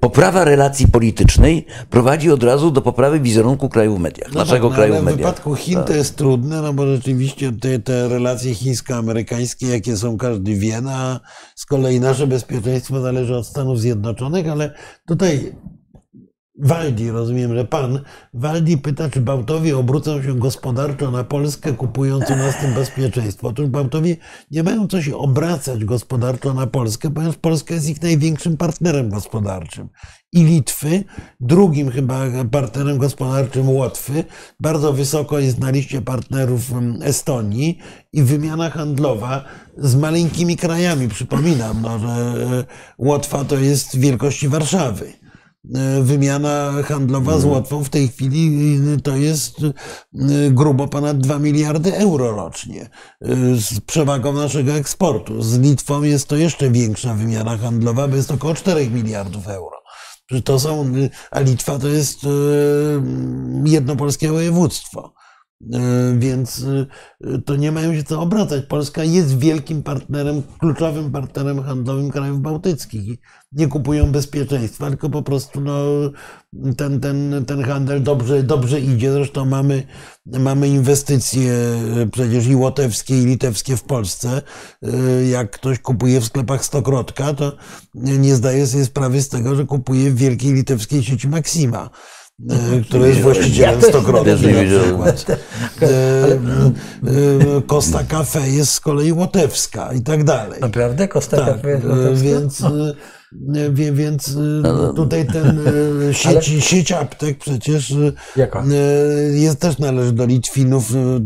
poprawa relacji politycznej prowadzi od razu do poprawy wizerunku kraju w mediach, No naszego tak, no kraju w w mediach. wypadku Chin to jest trudne, no bo rzeczywiście te, te relacje chińsko-amerykańskie, jakie są, każdy wie, no, a z kolei nasze bezpieczeństwo zależy od Stanów Zjednoczonych, ale tutaj Waldi, rozumiem, że pan Waldi pyta, czy Bałtowi obrócą się gospodarczo na Polskę, kupując u nas tym bezpieczeństwo. Otóż Bałtowie nie mają co się obracać gospodarczo na Polskę, ponieważ Polska jest ich największym partnerem gospodarczym. I Litwy, drugim chyba partnerem gospodarczym Łotwy, bardzo wysoko jest na liście partnerów mm, Estonii i wymiana handlowa z maleńkimi krajami. Przypominam, no, że e, Łotwa to jest wielkości Warszawy wymiana handlowa z Łotwą w tej chwili y, to jest y, grubo ponad 2 miliardy euro rocznie y, z przewagą naszego eksportu. Z Litwą jest to jeszcze większa wymiana handlowa, bo jest około 4 miliardów euro. To są, a Litwa to jest jedno polskie województwo. Więc to nie mają się co obracać. Polska jest wielkim partnerem, kluczowym partnerem handlowym krajów bałtyckich. Nie kupują bezpieczeństwa, tylko po prostu no, ten, ten, ten handel dobrze, dobrze idzie. Zresztą mamy, mamy inwestycje przecież i łotewskie, i litewskie w Polsce. Jak ktoś kupuje w sklepach Stokrotka, to nie zdaje sobie sprawy z tego, że kupuje w wielkiej litewskiej sieci Maxima który jest właścicielem Ja przykład. E, e, Costa Cafe jest z kolei łotewska i tak dalej. Naprawdę? Kosta Tak, Kafe jest e, łotewska? więc, e, więc e, tutaj ten e, sieć, sieć aptek przecież e, Jaka? e, jest też należy do Litwinów, e,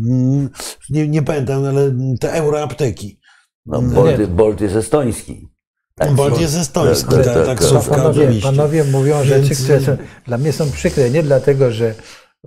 nie, nie pamiętam, ale te euroapteki. No, Bolt, Bolt jest estoński. Tak, Bolt jest estoński, tak, ta tak, taksówka Panowie, panowie mówią rzeczy, Więc- które są, dla mnie są przykre. Nie dlatego, że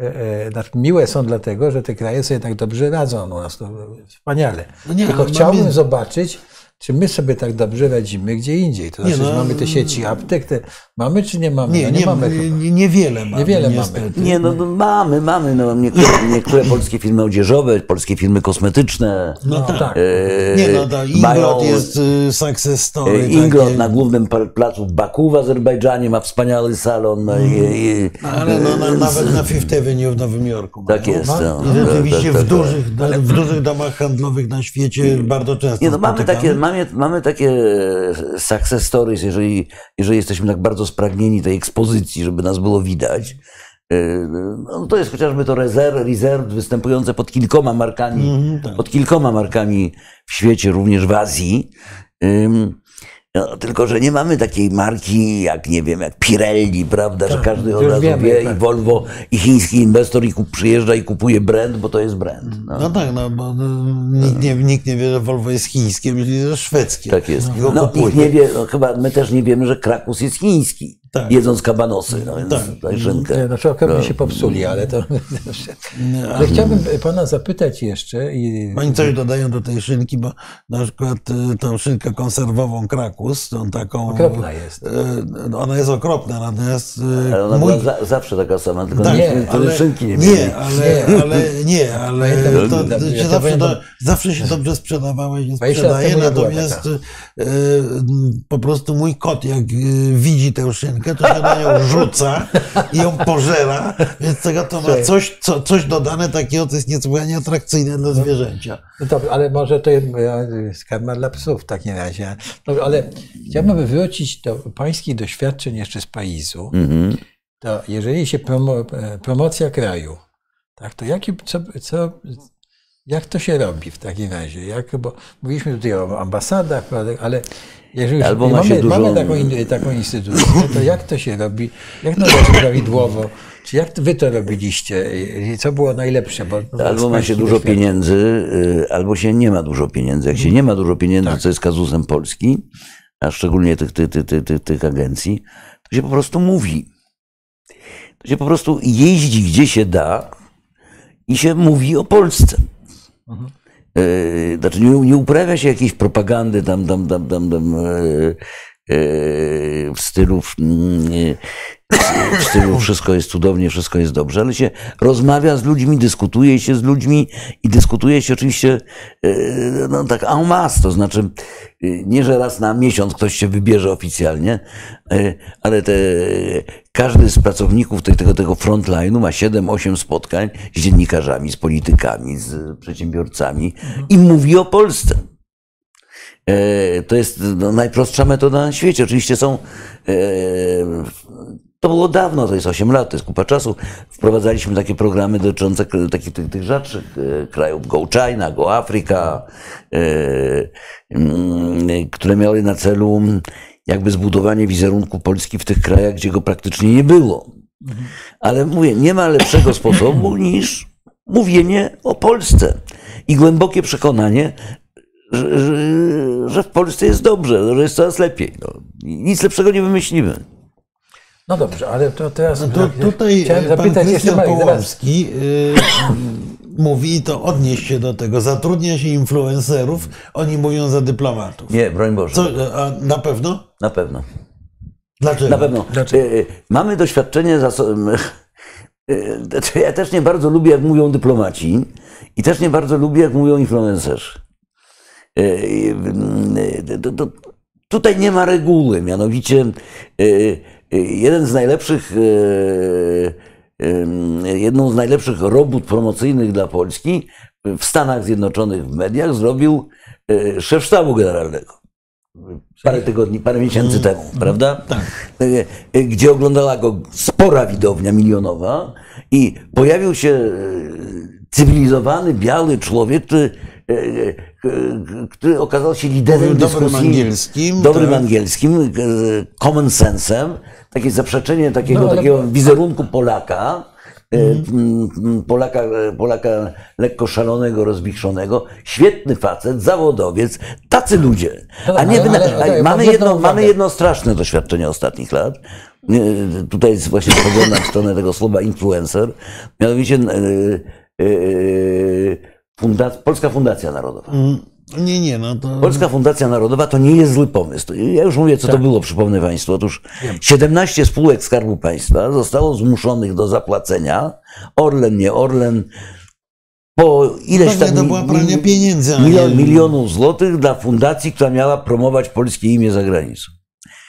e, e, znaczy miłe są dlatego, że te kraje sobie tak dobrze radzą. u nas to wspaniale. No nie, Tylko ale chciałbym mamy- zobaczyć, czy my sobie tak dobrze radzimy gdzie indziej. To Nie, znaczy, no, że mamy te sieci aptek, te, mamy czy nie mamy? Nie, no, nie, nie mamy chyba. nie, niewiele mamy, Niewiele mamy. niestety. Nie, no no mamy, mamy. No, niektóre, niektóre polskie firmy odzieżowe, polskie firmy kosmetyczne. No, No tak. tak. e, Nie, no to Inglot mają- jest y, success story. e, Ingrot takie. na głównym placu w Baku w Azerbejdżanie ma wspaniały salon. No, i, i, No, Ale no, na, nawet na Fifth Avenue w Nowym Jorku. tak mają. jest. ma- No, I rzeczywiście tak, tak, w, tak. dużych, w dużych domach handlowych na świecie bardzo często Nie, no mamy takie, mamy, mamy takie success stories, jeżeli, jeżeli jesteśmy tak bardzo spragnieni tej ekspozycji, żeby nas było widać. Yy, No to jest chociażby to rezerw, reserve występujące pod kilkoma markami, Mhm, tak. pod kilkoma markami w świecie, również w Azji. Ym, No, tylko, że nie mamy takiej marki jak, nie wiem, jak Pirelli, prawda, że każdy od razu wiemy, wie tak. i Volvo, i chiński inwestor i kup, przyjeżdża i kupuje brand, bo to jest brand. No. No tak, no bo no, nikt, nie, nikt nie wie, że Volvo jest chińskie, myśli, że jest szwedzkie. Tak jest. No, kupuje. nikt nie wie, no, chyba my też nie wiemy, że Krakus jest chiński, Tak. jedząc kabanosy, no, więc Tak. szynkę. Nie, Znaczy okropnie się popsuli, ale to... Ale chciałbym pana zapytać jeszcze i Oni coś dodają do tej szynki, bo na przykład y, tą szynkę konserwową Krakus, tą taką... Okropna jest. y, Ona jest okropna, natomiast y, Ale ona mój... była za, zawsze taka sama, tylko Tak, nie, ale, szynki nie nie, ale, ale nie, ale to, to to się zawsze, do, zawsze się dobrze sprzedawała i się 20 lat sprzedaje, temu nie była natomiast e, po prostu mój kot jak e, widzi tę szynkę, to się na nią rzuca i ją pożera, więc tego to ma coś, co, coś dodane takiego, co jest niesłychanie atrakcyjne dla zwierzęcia. No dobrze, ale może to jest karma dla psów w takim razie. Dobrze, ale chciałbym wrócić do pańskich doświadczeń jeszcze z Parizu. Mhm. To jeżeli się promo, e, promocja kraju, tak, to jaki, co, co, jak to się robi w takim razie? Jak, bo mówiliśmy tutaj o ambasadach, ale jeżeli Albo ma mamy, dużo- mamy taką, in- taką instytucję, to jak to się robi? Jak to robić prawidłowo? Czy jak wy to robiliście? I co było najlepsze? Bo, Albo ma się dużo pieniędzy, y, albo się nie ma dużo pieniędzy. Jak się nie ma dużo pieniędzy, co jest kazusem Polski, a szczególnie tych, tych, tych, tych, tych, tych agencji, to się po prostu mówi. To się po prostu jeździ gdzie się da i się mówi o Polsce. E, Znaczy nie, nie uprawia się jakiejś propagandy tam, tam, tam, tam, tam e, e, w stylu mm, w stylu wszystko jest cudownie, wszystko jest dobrze, ale się rozmawia z ludźmi, dyskutuje się z ludźmi i dyskutuje się oczywiście e, no, tak en masse, to znaczy e, nie, że raz na miesiąc ktoś się wybierze oficjalnie, e, ale te, każdy z pracowników tego, tego frontline'u ma 7-8 spotkań z dziennikarzami, z politykami, z przedsiębiorcami i mówi o Polsce. E, To jest no, najprostsza metoda na świecie. Oczywiście są e, To było dawno, to jest 8 lat, to jest kupa czasu. Wprowadzaliśmy takie programy dotyczące takich tych, tych rzadszych e, krajów, Go China, Go Africa, mm, które miały na celu jakby zbudowanie wizerunku Polski w tych krajach, gdzie go praktycznie nie było. Ale mówię, nie ma lepszego sposobu niż mówienie o Polsce i głębokie przekonanie, że, że, że w Polsce jest dobrze, że jest coraz lepiej. No. Nic lepszego nie wymyślimy. No dobrze, ale to teraz No to tutaj chciałem pan zapytać jeszcze Krystian Marek, zaraz. Połomski y, mówi, i to odnieść się do tego, zatrudnia się influencerów, oni mówią za dyplomatów. Nie, broń Boże. Co, a na pewno? Na pewno. Dlaczego? Na pewno. Dlaczego? E, e, Mamy doświadczenie za e, Ja też nie bardzo lubię, jak mówią dyplomaci i też nie bardzo lubię, jak mówią influencerzy. E, e, to- to- Tutaj nie ma reguły, mianowicie e, jeden z najlepszych, jedną z najlepszych robót promocyjnych dla Polski w Stanach Zjednoczonych w mediach zrobił szef sztabu generalnego parę tygodni, parę miesięcy temu, prawda? tak. E, e, Gdzie oglądała go spora widownia milionowa i pojawił się cywilizowany, biały człowiek, który, który okazał się liderem dobrym dyskusji. angielskim, Dobrym tak. angielskim, e, common sensem, takie zaprzeczenie takiego, No, ale- takiego wizerunku Polaka, e, Polaka, e, Polaka lekko szalonego, rozwichrzonego, świetny facet, zawodowiec, tacy ludzie. A nie ale- ale- ale- mamy, jedno, mamy jedno straszne doświadczenie ostatnich lat. E, Tutaj jest właśnie spoglądam w stronę tego słowa influencer. Mianowicie e, e, Polska Fundacja Narodowa. Mm, Nie, nie, no to... Polska Fundacja Narodowa to nie jest zły pomysł. Ja już mówię, co to było, przypomnę Państwu. Otóż 17 spółek Skarbu Państwa zostało zmuszonych do zapłacenia, Orlen, nie Orlen, po ileś tam to była prania pieniędzy, milion, milionów złotych dla fundacji, która miała promować polskie imię za granicą.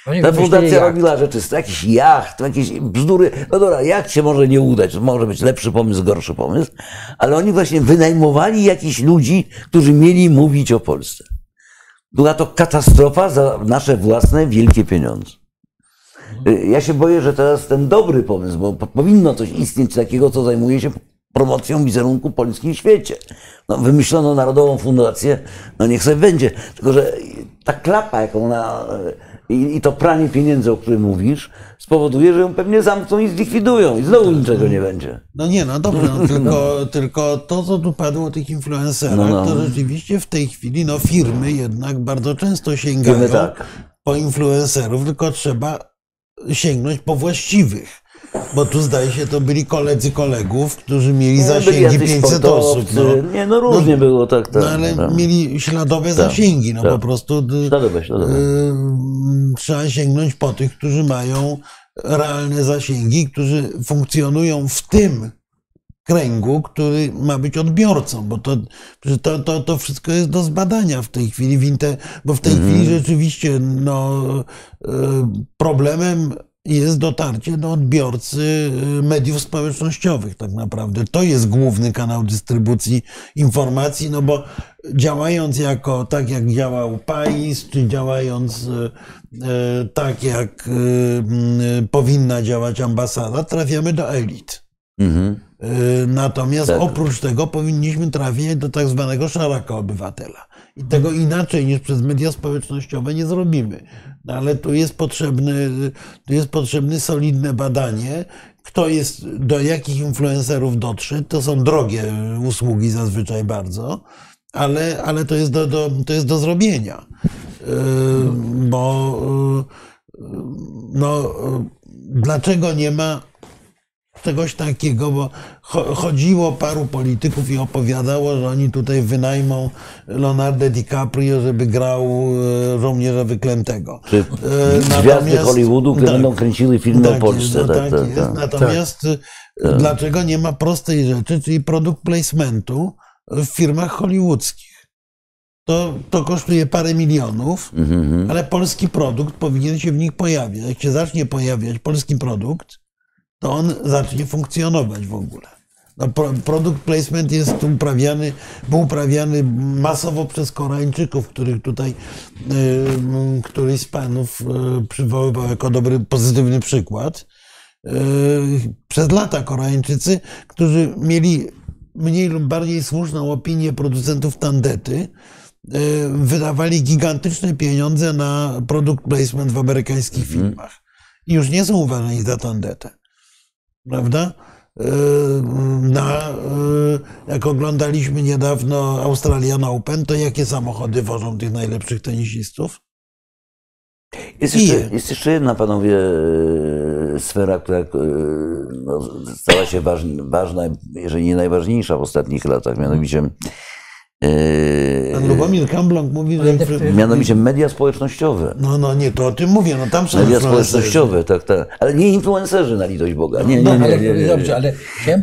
Oni Ta fundacja robiła rzeczy, jakiś jacht, jakieś bzdury. No dobra, jacht się może nie udać, to może być lepszy pomysł, gorszy pomysł, ale oni właśnie wynajmowali jakichś ludzi, którzy mieli mówić o Polsce. Była to katastrofa za nasze własne wielkie pieniądze. Y, Ja się boję, że teraz ten dobry pomysł, bo po- powinno coś istnieć takiego, co zajmuje się promocją wizerunku Polski w świecie. No, wymyślono Narodową Fundację, no niech sobie będzie. Tylko, że ta klapa, jaką na, i, i to pranie pieniędzy, o którym mówisz, spowoduje, że ją pewnie zamkną i zlikwidują i znowu niczego nie będzie. No nie, no dobrze, no, tylko, tylko to, co tu padło o tych influencerach, No, no. to rzeczywiście w tej chwili no, firmy jednak bardzo często sięgają tak. po influencerów, tylko trzeba sięgnąć po właściwych. Bo tu zdaje się, to byli koledzy kolegów, którzy mieli Byli zasięgi jacyś 500 osób. No, Nie, no różnie było, tak, tak. no ale tak. mieli śladowe zasięgi, no tak. po prostu y, Śladowe, śladowe. y, trzeba sięgnąć po tych, którzy mają realne zasięgi, którzy funkcjonują w tym kręgu, który ma być odbiorcą, bo to, to, to, to wszystko jest do zbadania w tej chwili, w inter, bo w tej chwili rzeczywiście no, y, problemem jest dotarcie do odbiorcy y, mediów społecznościowych tak naprawdę. To jest główny kanał dystrybucji informacji, no bo działając jako, tak jak działał PAIS, czy działając y, y, tak jak powinna działać ambasada, trafiamy do elit. Mhm. Natomiast Tak. oprócz tego powinniśmy trafić do tak zwanego szaraka obywatela. I tego inaczej niż przez media społecznościowe nie zrobimy. No ale tu jest potrzebne, tu jest potrzebne solidne badanie, kto jest, do jakich influencerów dotrze. To są drogie usługi zazwyczaj bardzo, ale, ale to, jest do, do, to jest do zrobienia. Yy, Bo yy, no, yy, dlaczego nie ma czegoś takiego, bo cho- chodziło paru polityków i opowiadało, że oni tutaj wynajmą Leonardo DiCaprio, żeby grał e, żołnierza wyklętego. Czy E, gwiazdy Hollywoodu, które tak. będą kręciły filmy o Tak Polsce. Jest, no tak, tak, tak, jest. tak. Natomiast e, dlaczego nie ma prostej rzeczy, czyli produkt placementu w firmach hollywoodzkich? To, to kosztuje parę milionów, Mhm. ale polski produkt powinien się w nich pojawiać. Jak się zacznie pojawiać polski produkt, to on zacznie funkcjonować w ogóle. No, pro, product placement jest uprawiany, był uprawiany masowo przez Koreańczyków, których tutaj y, któryś z panów y, przywoływał jako dobry, pozytywny przykład. e, przez lata Koreańczycy, którzy mieli mniej lub bardziej słuszną opinię producentów tandety, wydawali gigantyczne pieniądze na produkt placement w amerykańskich filmach. I już nie są uważani za tandetę. Prawda? E, Na, e, jak oglądaliśmy niedawno Australian Open, to jakie samochody wożą tych najlepszych tenisistów? Jest jeszcze, jest jeszcze jedna, panowie, e, sfera, która no, stała się waż, ważna, jeżeli nie najważniejsza w ostatnich latach, mianowicie, Pan e, Lubomir mówi, że... Mianowicie media społecznościowe. No, no nie, to o tym mówię, no tam są Media influencerzy. społecznościowe, tak, tak. Ale nie influencerzy na litość Boga. Nie, nie, No, nie, nie, dobrze, ale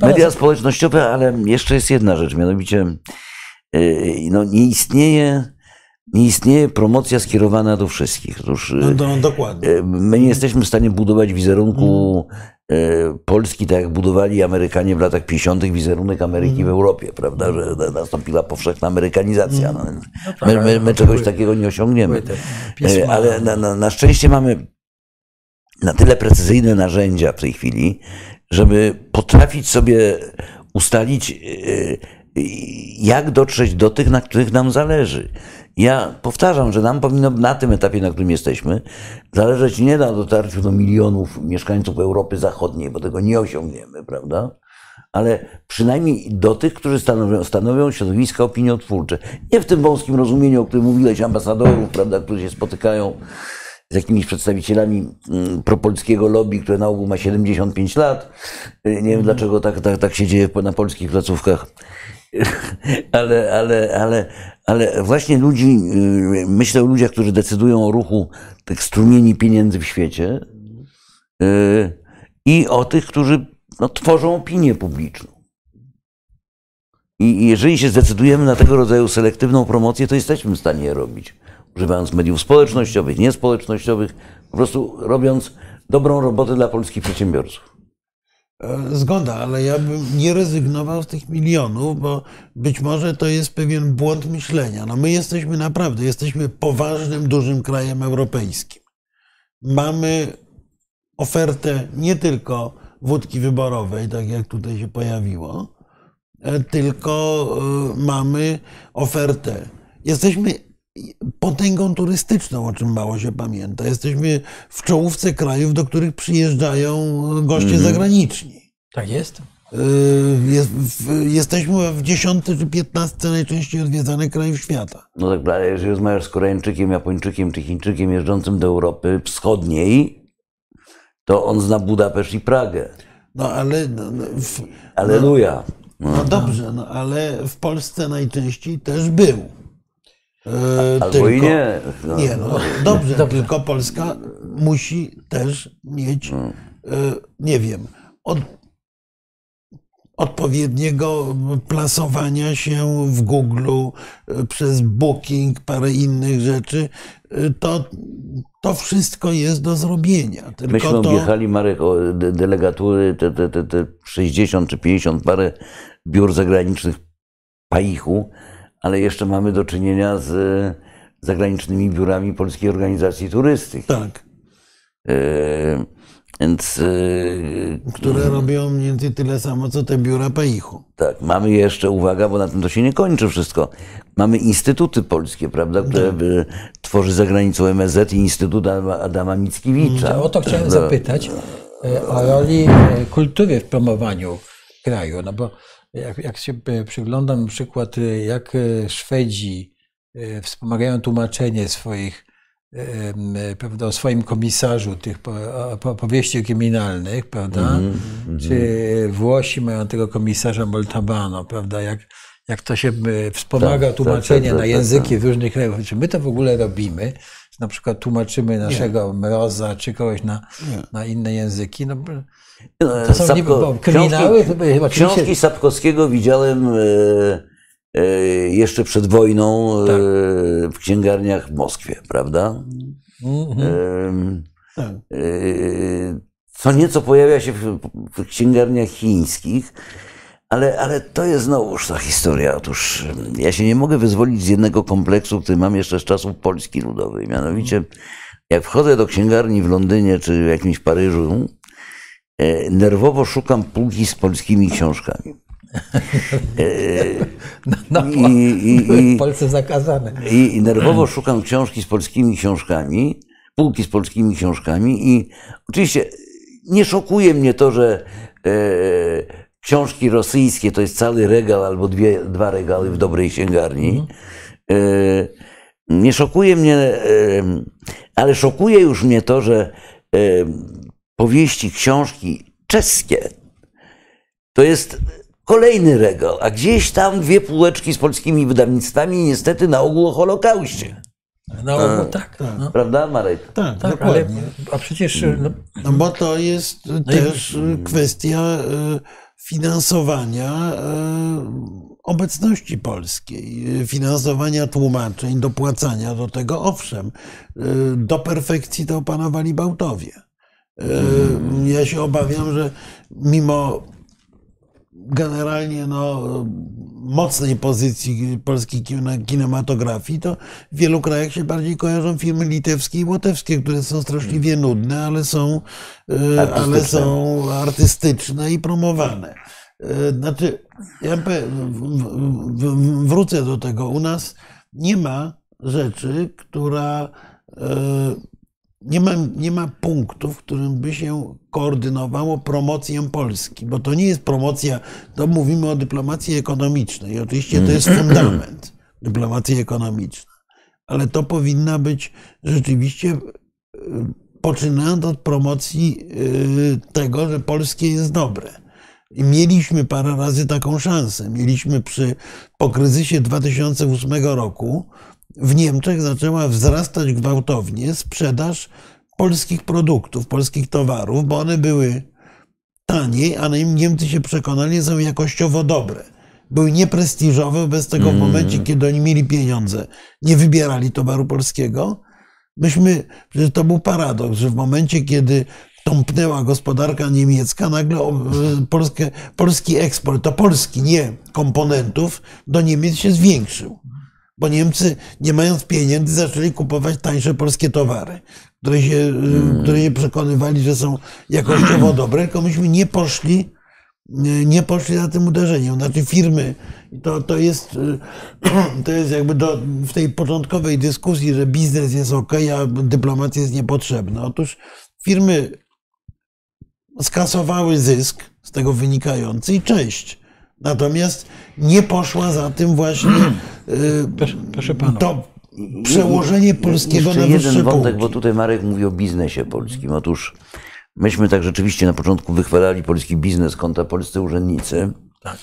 Media społecznościowe, ale jeszcze jest jedna rzecz, mianowicie yy, no, nie istnieje, nie istnieje promocja skierowana do wszystkich. Otóż No, yy, no, dokładnie. yy, my nie jesteśmy w stanie budować wizerunku yy, Polski, tak jak budowali Amerykanie w latach 50. wizerunek Ameryki w Europie, prawda, że na- nastąpiła powszechna amerykanizacja. No, więc my, my, my czegoś takiego nie osiągniemy. E, Ale na, na, na szczęście mamy na tyle precyzyjne narzędzia w tej chwili, żeby potrafić sobie ustalić, e, jak dotrzeć do tych, na których nam zależy. Ja powtarzam, że nam powinno na tym etapie, na którym jesteśmy, zależeć nie na dotarciu do milionów mieszkańców Europy Zachodniej, bo tego nie osiągniemy, prawda? ale przynajmniej do tych, którzy stanowią, stanowią środowiska opiniotwórcze. Nie w tym wąskim rozumieniu, o którym mówiłeś, ambasadorów, prawda, którzy się spotykają z jakimiś przedstawicielami mm, propolskiego lobby, które na ogół ma 75 lat. Y, Nie wiem, dlaczego tak, tak, tak się dzieje na polskich placówkach. Ale, ale, ale, ale właśnie ludzi, y, myślę o ludziach, którzy decydują o ruchu tych strumieni pieniędzy w świecie y, i o tych, którzy no, tworzą opinię publiczną. I jeżeli się zdecydujemy na tego rodzaju selektywną promocję, to jesteśmy w stanie je robić. Używając mediów społecznościowych, niespołecznościowych, po prostu robiąc dobrą robotę dla polskich przedsiębiorców. E, Zgoda, ale ja bym nie rezygnował z tych milionów, bo być może to jest pewien błąd myślenia. No my jesteśmy naprawdę, jesteśmy poważnym, dużym krajem europejskim. Mamy ofertę nie tylko wódki wyborowej, tak jak tutaj się pojawiło, e, tylko e, mamy ofertę. Jesteśmy potęgą turystyczną, o czym mało się pamięta. Jesteśmy w czołówce krajów, do których przyjeżdżają goście zagraniczni. Tak jest? Y, Jest, w, jesteśmy w 10 czy 15 najczęściej odwiedzanych krajów świata. No tak, ale jeżeli rozmawiasz z Koreańczykiem, Japończykiem czy Chińczykiem jeżdżącym do Europy Wschodniej, to on zna Budapeszt i Pragę. No ale no, no, w, Aleluja. no dobrze, no, ale w Polsce najczęściej też był. Albo i nie. No. Nie, no dobrze, tylko Polska musi też mieć, Mm. y, nie wiem, od, odpowiedniego plasowania się w Google y, przez Booking, parę innych rzeczy. Y, To, to wszystko jest do zrobienia. Tylko Myśmy to, objechali, Marek, de, delegatury, te, te, te, te 60 czy 50 parę biur zagranicznych paichu, ale jeszcze mamy do czynienia z e, zagranicznymi biurami Polskiej Organizacji Turystyki. tak, E, Więc e, które robią mniej więcej tyle samo, co te biura Paichu. tak, mamy jeszcze, uwaga, bo na tym to się nie kończy wszystko. Mamy instytuty polskie, prawda, które e, tworzy za granicą MSZ i Instytut Adama, Mickiewicza. O to chciałem prawda? zapytać e, o roli e, kultury w promowaniu kraju. No bo jak, jak się e, przyglądam na przykład, e, jak e, Szwedzi wspomagają tłumaczenie swoich, prawda, o swoim komisarzu tych powieści kryminalnych, prawda? Mhm, Czy Włosi mają tego komisarza Moltabano, prawda? Jak, jak to się wspomaga Tak, tłumaczenie tak, tak, na tak, języki w różnych krajach. Czy my to w ogóle robimy? Na przykład tłumaczymy naszego Mroza, czy kogoś na, na inne języki. No, to są nie- bo kryminały oczywiście- książki Sapkowskiego widziałem e, e, jeszcze przed wojną e, Tak. w księgarniach w Moskwie, prawda? Mhm. E, Tak. e, co nieco pojawia się w, w księgarniach chińskich, ale, ale to jest znowuż ta historia. Otóż e, ja się nie mogę wyzwolić z jednego kompleksu, który mam jeszcze z czasów Polski Ludowej. Mianowicie, jak wchodzę do księgarni w Londynie czy w jakimś Paryżu, e, nerwowo szukam półki z polskimi książkami. No, I, i, w Polsce zakazane. i, I nerwowo szukam książki z polskimi książkami, półki z polskimi książkami i oczywiście nie szokuje mnie to, że e, książki rosyjskie to jest cały regał albo dwie, dwa regały w dobrej księgarni. E, nie szokuje mnie, e, ale szokuje już mnie to, że e, powieści, książki czeskie to jest kolejny regał, a gdzieś tam dwie półeczki z polskimi wydawnictwami, niestety na ogół o Holokauście. No, no tak. No, Prawda, Marek? Tak, tak ale, dokładnie. a przecież no, No bo to jest i- też y, kwestia y, finansowania y, obecności polskiej, finansowania tłumaczeń, dopłacania do tego. Owszem, do perfekcji to opanowali Bałtowie. Y, Ja się obawiam, że mimo generalnie no, mocnej pozycji polskiej kine- kinematografii, to w wielu krajach się bardziej kojarzą filmy litewskie i łotewskie, które są straszliwie nudne, ale są, ale Artystyczne. są artystyczne i promowane. E, Znaczy, ja wrócę do tego. U nas nie ma rzeczy, która nie ma, nie ma punktu, w którym by się koordynowało promocję Polski, bo to nie jest promocja, to mówimy o dyplomacji ekonomicznej. Oczywiście to jest fundament dyplomacji ekonomicznej, ale to powinna być rzeczywiście, y, poczynając od promocji y, tego, że polskie jest dobre. I mieliśmy parę razy taką szansę. Mieliśmy przy, po kryzysie 2008 roku w Niemczech zaczęła wzrastać gwałtownie sprzedaż polskich produktów, polskich towarów, bo one były taniej, a Niemcy się przekonali, są jakościowo dobre. Były nieprestiżowe, bez tego w momencie, kiedy oni mieli pieniądze, nie wybierali towaru polskiego. Myśmy, przecież to był paradoks, że w momencie, kiedy tąpnęła gospodarka niemiecka, nagle e, Polskę, polski eksport, to polski, nie komponentów, do Niemiec się zwiększył. Bo Niemcy, nie mając pieniędzy, zaczęli kupować tańsze polskie towary, które się, y, które się przekonywali, że są jakościowo dobre, tylko myśmy nie poszli, nie poszli za tym uderzeniem. Znaczy firmy, to, to, jest, y, to jest jakby do, w tej początkowej dyskusji, że biznes jest ok, a dyplomacja jest niepotrzebna. Otóż firmy skasowały zysk z tego wynikający i cześć. Natomiast nie poszła za tym właśnie y, proszę, proszę to przełożenie polskiego Jeszcze na wyższe jeden wątek, półki. bo tutaj Marek mówi o biznesie polskim. Otóż myśmy tak rzeczywiście na początku wychwalali polski biznes kontra polscy urzędnicy, Tak.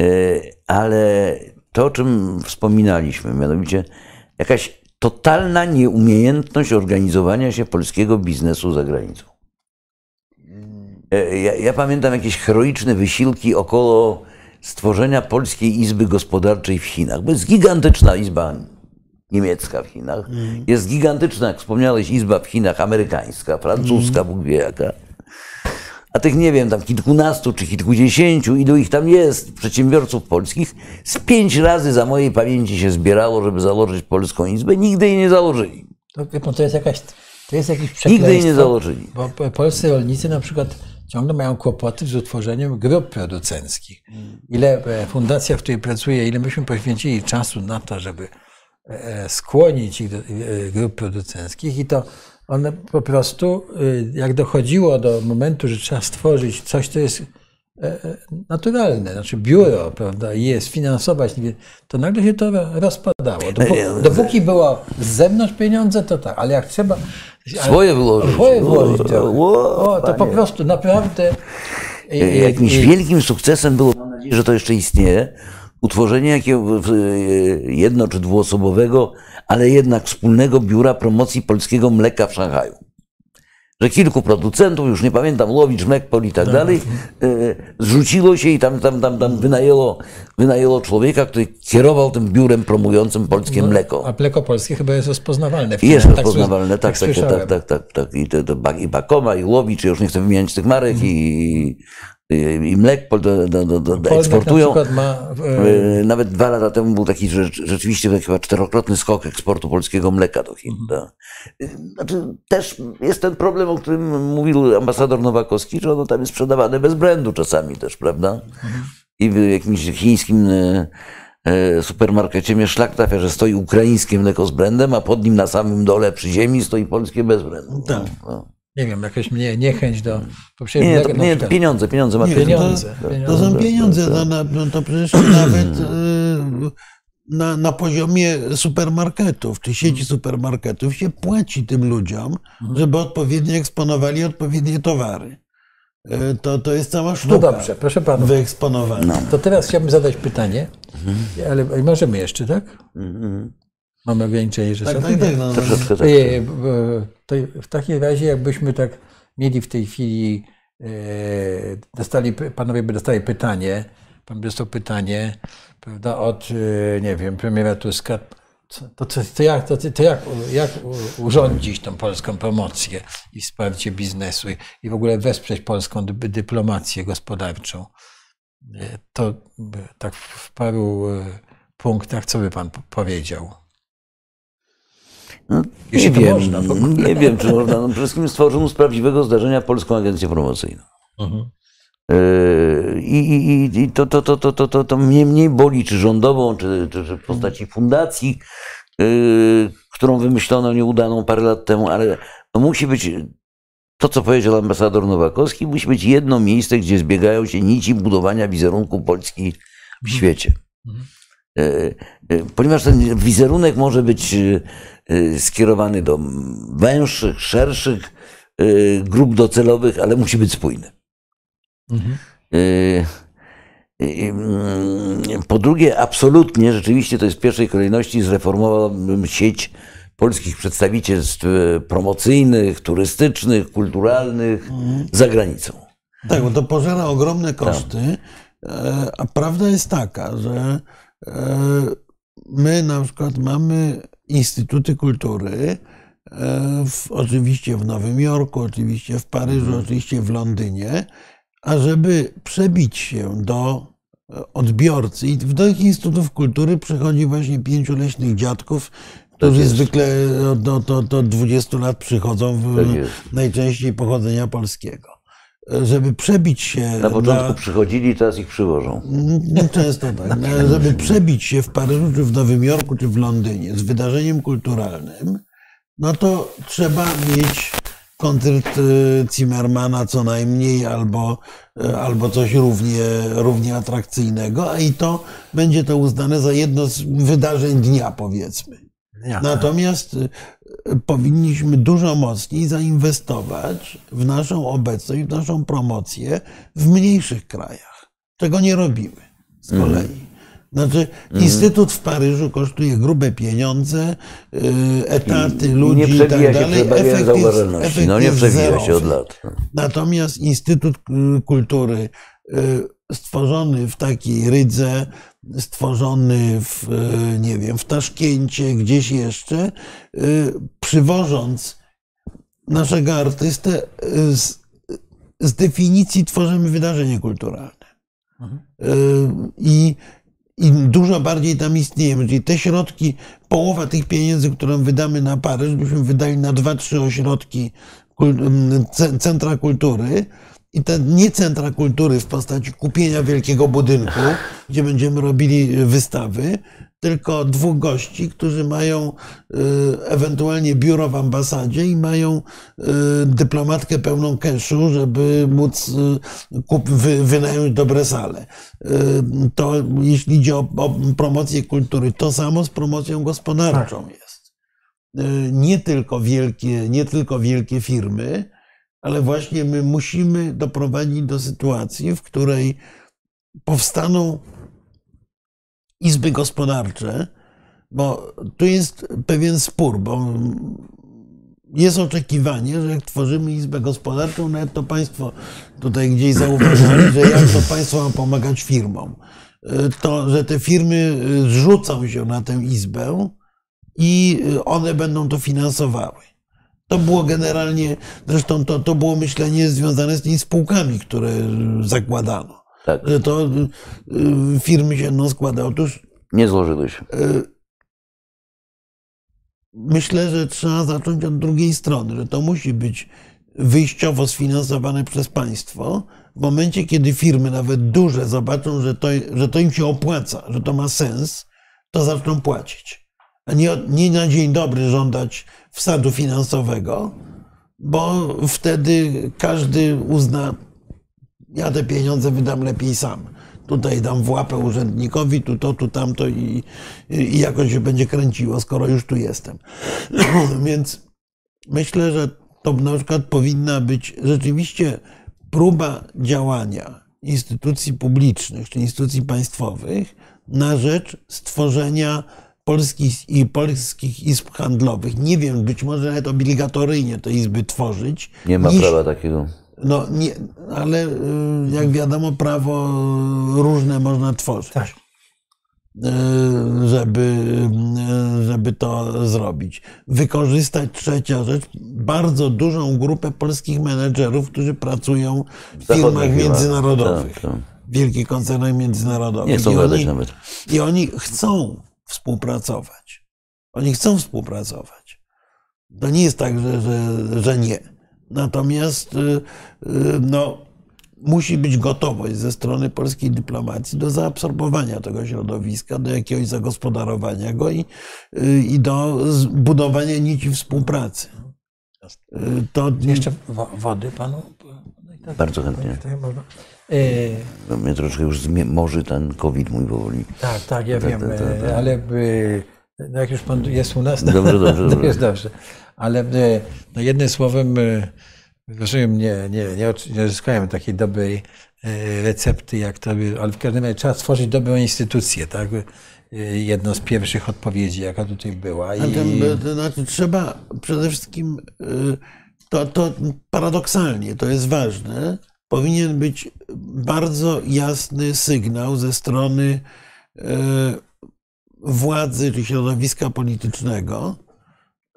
E, ale to, o czym wspominaliśmy, mianowicie jakaś totalna nieumiejętność organizowania się polskiego biznesu za granicą. E, Ja, ja pamiętam jakieś heroiczne wysiłki około stworzenia Polskiej Izby Gospodarczej w Chinach. Bo jest gigantyczna izba niemiecka w Chinach. Jest gigantyczna, jak wspomniałeś, izba w Chinach amerykańska, francuska, Bóg wie jaka. A tych, nie wiem, tam kilkunastu czy kilkudziesięciu, ilu ich tam jest, przedsiębiorców polskich, z pięć razy za mojej pamięci się zbierało, żeby założyć Polską Izbę. Nigdy jej nie założyli. To, pan, to jest jakaś, to jest przekleństwo. Nigdy jej nie założyli. Bo po- polscy rolnicy na przykład ciągle mają kłopoty z utworzeniem grup producenckich. Ile e, fundacja, w której pracuję, ile myśmy poświęcili czasu na to, żeby e, skłonić ich do e, grup producenckich i to one po prostu, e, jak dochodziło do momentu, że trzeba stworzyć coś, co jest e, e, naturalne, znaczy biuro, prawda, i je sfinansować, nie wiem, to nagle się to rozpadało. Dopó- Dopóki było z zewnątrz pieniądze, to tak, ale jak trzeba... Swoje wyłożyć. Swoje włożyć O, trochę. o, to po prostu naprawdę... Jakimś wielkim sukcesem było, mam nadzieję, że to jeszcze istnieje, utworzenie jakiegoś jedno czy dwuosobowego, ale jednak wspólnego biura promocji polskiego mleka w Szanghaju. Że kilku producentów, już nie pamiętam, Łowicz, Mlekpol i tak dalej, e, zrzuciło się i tam, tam, tam, tam wynajęło, wynajęło człowieka, który kierował tym biurem promującym polskie mleko. A mleko polskie chyba jest rozpoznawalne. w jest tak rozpoznawalne, tak, tak, tak, tak, tak, tak, tak. I, to, to, Bak- I Bakoma, i Łowicz, ja już nie chcę wymieniać tych marek, i i mlek do, do, do, do, eksportują. na ma... e, Y, Nawet dwa lata temu był taki rzeczywiście taki chyba czterokrotny skok eksportu polskiego mleka do Chin. tak. Y, Znaczy, też jest ten problem, o którym mówił ambasador Nowakowski, że ono tam jest sprzedawane bez brandu czasami też, prawda? I w jakimś chińskim y, y, supermarkecie mnie szlak trafia, że stoi ukraińskie mleko z brandem, a pod nim na samym dole przy ziemi stoi polskie bez brandu. Tak. No. Nie wiem, jakaś mnie niechęć do... Bo przecież Nie, to, nie, przykład- pieniądze, pieniądze. Nie. Pieniądze. To, pieniądze. to są pieniądze, no, na, no to przecież nawet y, na, na poziomie supermarketów czy sieci supermarketów się płaci tym ludziom, żeby odpowiednio eksponowali odpowiednie towary. Y, To, to jest cała sztuka No dobrze, proszę panów. wyeksponowania. To teraz chciałbym zadać pytanie, ale możemy jeszcze, tak? Mhm. Mamy ograniczenie Tak, czasowe? tak, tak. No, no. Troszeczkę tak. W- to w takim razie, jakbyśmy tak mieli w tej chwili, e, dostali, panowie by dostali pytanie, pan by dostał pytanie, prawda, od, e, nie wiem, premiera Tuska, to, to, to, jak, to, to jak, jak urządzić tą polską promocję i wsparcie biznesu i, w ogóle wesprzeć polską dy- dyplomację gospodarczą. To tak w paru punktach, co by pan po- powiedział? No, nie wiem, można nie wiem, czy można. No, przede wszystkim stworzono z prawdziwego zdarzenia Polską Agencję Promocyjną. I, i, i- i to, to, to, to, to, to, to mnie mniej boli, czy rządową, czy, czy, czy w postaci fundacji, yy, którą wymyślono nieudaną parę lat temu, ale musi być to, co powiedział ambasador Nowakowski, musi być jedno miejsce, gdzie zbiegają się nici budowania wizerunku Polski w świecie. Mhm. Yy, yy, Ponieważ ten wizerunek może być yy, skierowany do węższych, szerszych grup docelowych, ale musi być spójny. Mhm. Mm, Po drugie, absolutnie, rzeczywiście to jest w pierwszej kolejności zreformowałbym sieć polskich przedstawicielstw promocyjnych, turystycznych, kulturalnych za granicą. Tak, bo to pożera ogromne koszty, e, a prawda jest taka, że e, my na przykład mamy instytuty kultury, e, w, oczywiście w Nowym Jorku, oczywiście w Paryżu, oczywiście w Londynie, a żeby przebić się do e, odbiorcy i do tych instytutów kultury przychodzi właśnie pięciu leśnych dziadków, którzy jest. zwykle od, od, od, od 20 lat przychodzą, w, Tak najczęściej pochodzenia polskiego. Żeby przebić się Na początku na, przychodzili, teraz ich przywożą. Często tak. No, Żeby przebić się w Paryżu, czy w Nowym Jorku, czy w Londynie z wydarzeniem kulturalnym, no to trzeba mieć koncert e, Zimmermana co najmniej, albo, e, albo coś równie, równie atrakcyjnego, a i to będzie to uznane za jedno z wydarzeń dnia, powiedzmy. Natomiast powinniśmy dużo mocniej zainwestować w naszą obecność, w naszą promocję w mniejszych krajach. Czego nie robimy z kolei. Znaczy, Instytut w Paryżu kosztuje grube pieniądze, y, etaty, I ludzi nie i tak się dalej. barierę Efekt jest- efekt No nie przewija się od lat. Natomiast Instytut Kultury y, stworzony w takiej rydze, stworzony w, y, nie wiem, w Taszkencie, gdzieś jeszcze, y, przywożąc naszego artystę, y, z, z definicji tworzymy wydarzenie kulturalne. Y, I, dużo bardziej tam istniejemy. Czyli te środki, połowa tych pieniędzy, które wydamy na Paryż, byśmy wydali na dwa, trzy ośrodki centra kultury. I te nie centra kultury w postaci kupienia wielkiego budynku, gdzie będziemy robili wystawy, tylko dwóch gości, którzy mają y, ewentualnie biuro w ambasadzie i mają y, dyplomatkę pełną keszu, żeby móc y, kup, wy, wynająć dobre sale. To jeśli idzie o, o promocję kultury, to samo z promocją gospodarczą jest. Y, Nie tylko wielkie, nie tylko wielkie firmy, ale właśnie my musimy doprowadzić do sytuacji, w której powstaną izby gospodarcze, bo tu jest pewien spór, bo jest oczekiwanie, że jak tworzymy izbę gospodarczą, nawet to państwo tutaj gdzieś zauważyli, że jak to państwo ma pomagać firmom, to że te firmy rzucą się na tę izbę i one będą to finansowały. To było generalnie, zresztą to, to było myślenie związane z tymi spółkami, które zakładano. Tak. Że to y, y, firmy się będą składały. Otóż Nie złożyły się. myślę, że trzeba zacząć od drugiej strony, że to musi być wyjściowo sfinansowane przez państwo. W momencie, kiedy firmy, nawet duże, zobaczą, że to, że to im się opłaca, że to ma sens, to zaczną płacić. A nie, nie na dzień dobry żądać wsadu finansowego, bo wtedy każdy uzna, ja te pieniądze wydam lepiej sam. Tutaj dam w łapę urzędnikowi, tu to, tu tamto i, i jakoś się będzie kręciło, skoro już tu jestem. Więc myślę, że to na przykład powinna być rzeczywiście próba działania instytucji publicznych czy instytucji państwowych na rzecz stworzenia polskich i polskich izb handlowych. Nie wiem, być może nawet obligatoryjnie te izby tworzyć. Nie ma niż- prawa takiego. no nie, ale y, jak wiadomo, prawo różne można tworzyć, Tak. y, żeby, y, żeby to zrobić. Wykorzystać trzecia rzecz, bardzo dużą grupę polskich menedżerów, którzy pracują w Zachodnich firmach międzynarodowych, Tak, tak. wielkich koncernach międzynarodowych. Nie chcą I oni, nawet. I oni chcą współpracować. Oni chcą współpracować. To nie jest tak, że, że, że nie. Natomiast y, y, no, musi być gotowość ze strony polskiej dyplomacji do zaabsorbowania tego środowiska, do jakiegoś zagospodarowania go i, y, i do budowania nici współpracy. To Jeszcze wo- wody panu? I tak, Bardzo chętnie. E, No, mnie troszkę już zmie- może ten COVID mój powoli. tak, tak, ja Tak, wiem, tak, tak, e, ale e, no jak już pan jest u nas, Dobrze, dobrze, to dobrze. jest dobrze. Ale no jednym słowem, rozumiem, nie, nie, nie, nie uzyskałem takiej dobrej recepty, jak to by, ale w każdym razie trzeba stworzyć dobrą instytucję, tak? Jedną z pierwszych odpowiedzi, jaka tutaj była. I, ten, to znaczy, trzeba przede wszystkim, to, to paradoksalnie, to jest ważne, powinien być bardzo jasny sygnał ze strony y, władzy czy środowiska politycznego,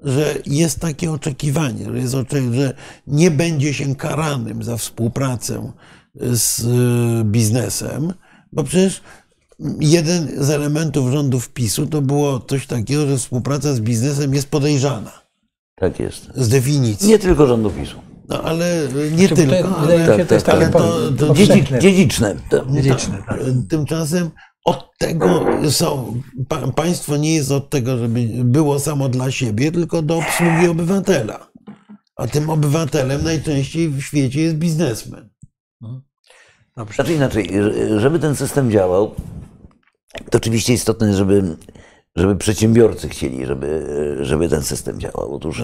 że jest takie oczekiwanie, że, jest ocze- że nie będzie się karanym za współpracę z y, biznesem, bo przecież jeden z elementów rządów PiSu to było coś takiego, że współpraca z biznesem jest podejrzana Tak jest. z definicji. Nie tylko rządu PiSu. No ale nie Znaczy, tylko. to- wydaje mi Ale, tak, tak. po- To- to dziedziczne. To- Dziedziczne, tak. Tymczasem od tego są, pa, państwo nie jest od tego, żeby było samo dla siebie, tylko do obsługi obywatela. A tym obywatelem najczęściej w świecie jest biznesmen. Dobrze. Znaczy inaczej, że- żeby ten system działał, to oczywiście istotne żeby, żeby przedsiębiorcy chcieli, żeby, żeby ten system działał. Otóż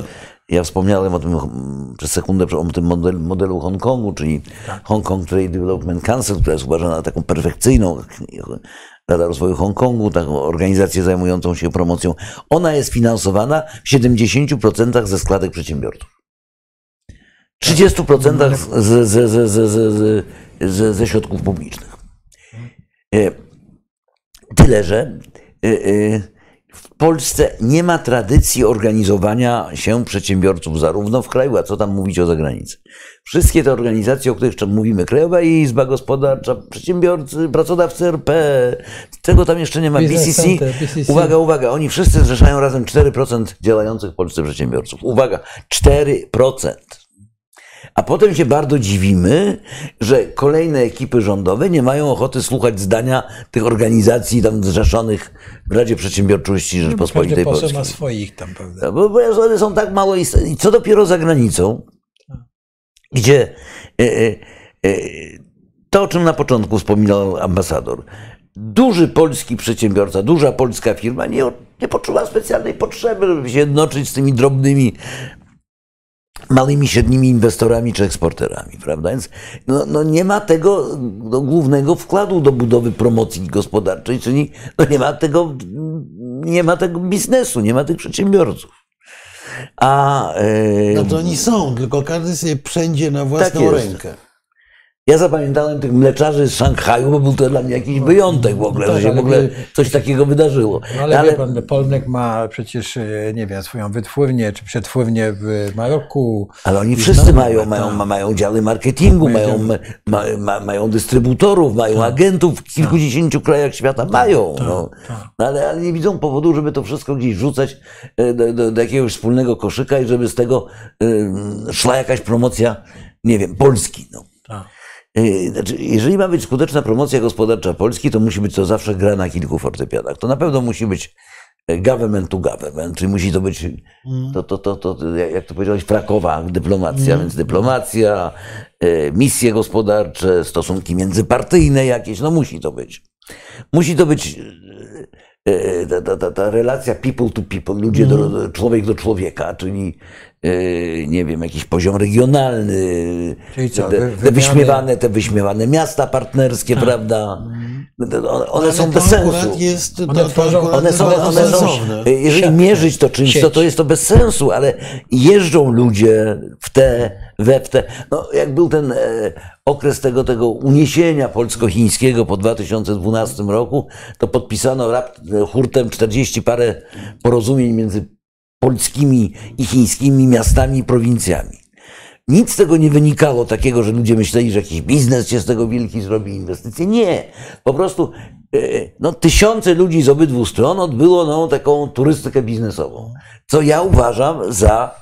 ja wspomniałem o tym mm, przez sekundę o tym modelu, modelu Hongkongu, czyli Hong Kong Trade Development Council, która jest uważana za taką perfekcyjną Rada Rozwoju Hongkongu, taką organizację zajmującą się promocją. Ona jest finansowana w 70% ze składek przedsiębiorców. 30% z, z, z, z, z, z, z, ze środków publicznych. E, Tyle, że e, e, w Polsce nie ma tradycji organizowania się przedsiębiorców zarówno w kraju, a co tam mówić o zagranicy. Wszystkie te organizacje, o których mówimy, Krajowa Izba Gospodarcza, Przedsiębiorcy, Pracodawcy RP, czego tam jeszcze nie ma, BCC. uwaga, uwaga, oni wszyscy zrzeszają razem 4% działających w Polsce przedsiębiorców. Uwaga, 4%. A potem się bardzo dziwimy, że kolejne ekipy rządowe nie mają ochoty słuchać zdania tych organizacji tam zrzeszonych w Radzie Przedsiębiorczości Każdy Rzeczpospolitej poseł Polskiej. ma swoich tam, prawda? Bo, bo one są tak mało istotne. I co dopiero za granicą, gdzie e, e, e, to, o czym na początku wspominał ambasador, duży polski przedsiębiorca, duża polska firma nie, nie poczuła specjalnej potrzeby, żeby się jednoczyć z tymi drobnymi małymi, średnimi inwestorami czy eksporterami, prawda? Więc no, no nie ma tego no, głównego wkładu do budowy promocji gospodarczej, czyli no nie ma tego, nie ma tego biznesu, nie ma tych przedsiębiorców. A e, No to oni są, tylko każdy sobie wszędzie na własną Tak rękę. Ja zapamiętałem tych mleczarzy z Szanghaju, bo był to dla mnie jakiś wyjątek w ogóle, tak, że się w ale ogóle coś takiego wydarzyło. No ale, wie pan, Polnek ma przecież, e, nie wiem, swoją wytwórnię czy przetwórnię w Maroku. Ale oni wszyscy mają, tak. mają, ma- mają działy marketingu, mają, ma, ma, mają dystrybutorów, mają Tak. agentów w kilkudziesięciu krajach świata. Mają. No. tak. No, ale, ale nie widzą powodu, żeby to wszystko gdzieś rzucać e, do, do, do jakiegoś wspólnego koszyka i żeby z tego y, szła jakaś promocja, nie wiem, Polski. No. Tak. Y, Znaczy, jeżeli ma być skuteczna promocja gospodarcza Polski, to musi być to zawsze gra na kilku fortepianach. To na pewno musi być e, government to government, czyli musi to być, to, to, to, to, jak to powiedziałeś, frakowa dyplomacja, więc dyplomacja, e, misje gospodarcze, stosunki międzypartyjne jakieś, no musi to być. Musi to być e, ta, ta, ta, ta relacja people to people, ludzie do, człowiek do człowieka, czyli nie wiem, jakiś poziom regionalny, Czyli co, te, te wyśmiewane, te wyśmiewane miasta partnerskie, prawda? One, Ale są bez sensu. akurat Jest, to, One tworzą- One jest są, one są, jeżeli Sieć. mierzyć to czymś, to, to jest to bez sensu, ale jeżdżą ludzie w te, we w te. No, jak był ten e, okres tego, tego uniesienia polsko-chińskiego po 2012 roku, to podpisano rapt, hurtem 40 parę porozumień między polskimi i chińskimi miastami i prowincjami. Nic z tego nie wynikało takiego, że ludzie myśleli, że jakiś biznes się z tego wielki zrobi, inwestycje. Nie. Po prostu e, no, tysiące ludzi z obydwu stron odbyło no, taką turystykę biznesową, co ja uważam za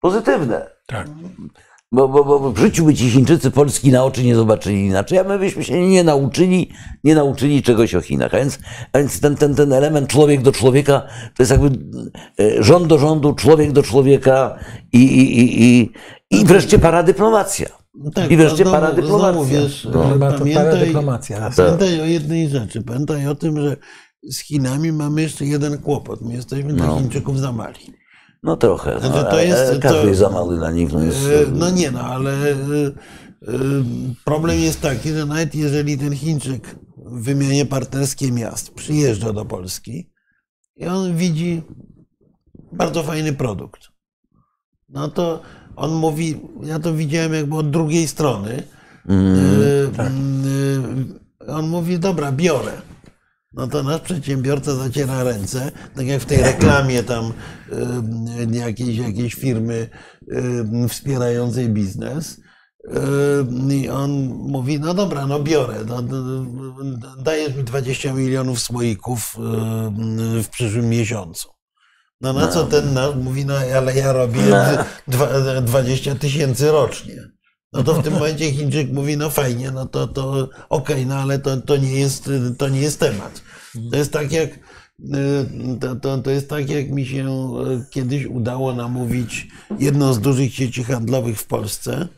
pozytywne. Tak. Bo, bo, bo w życiu by ci Chińczycy Polski na oczy nie zobaczyli inaczej, a my byśmy się nie nauczyli, nie nauczyli czegoś o Chinach. A więc, a więc ten, ten, ten element człowiek do człowieka to jest jakby e, rząd do rządu, człowiek do człowieka i, i, i, i, i wreszcie paradyplomacja. Tak, I wreszcie znowu- paradyplomacja. znowu wiesz, No. Pamiętaj, paradyplomacja. pamiętaj o jednej rzeczy. Pamiętaj o tym, że z Chinami mamy jeszcze jeden kłopot. My jesteśmy dla Chińczyków za mali. No trochę. No, to- to jest- ale każdy to- za mały dla nich. No jest, E, No nie no, ale e, e, problem jest taki, że nawet jeżeli ten Chińczyk w wymianie partnerskiej miast przyjeżdża do Polski i on widzi bardzo fajny produkt, no to on mówi, ja to widziałem jakby od drugiej strony, E, e, on mówi, dobra, biorę. No to nasz przedsiębiorca zaciera ręce, tak jak w tej reklamie tam jakiejś, jakiejś firmy wspierającej biznes. I on mówi, no dobra, no biorę, no, dajesz mi 20 milionów słoików w przyszłym miesiącu. No na co ten nasz mówi, no ale ja robię dwa- 20 tysięcy rocznie. No to w tym momencie Chińczyk mówi, no fajnie, no to, to okej, no ale to, to, nie jest, to nie jest temat. To jest tak jak, y, to, to, to jest tak jak mi się y, kiedyś udało namówić jedną z dużych sieci handlowych w Polsce,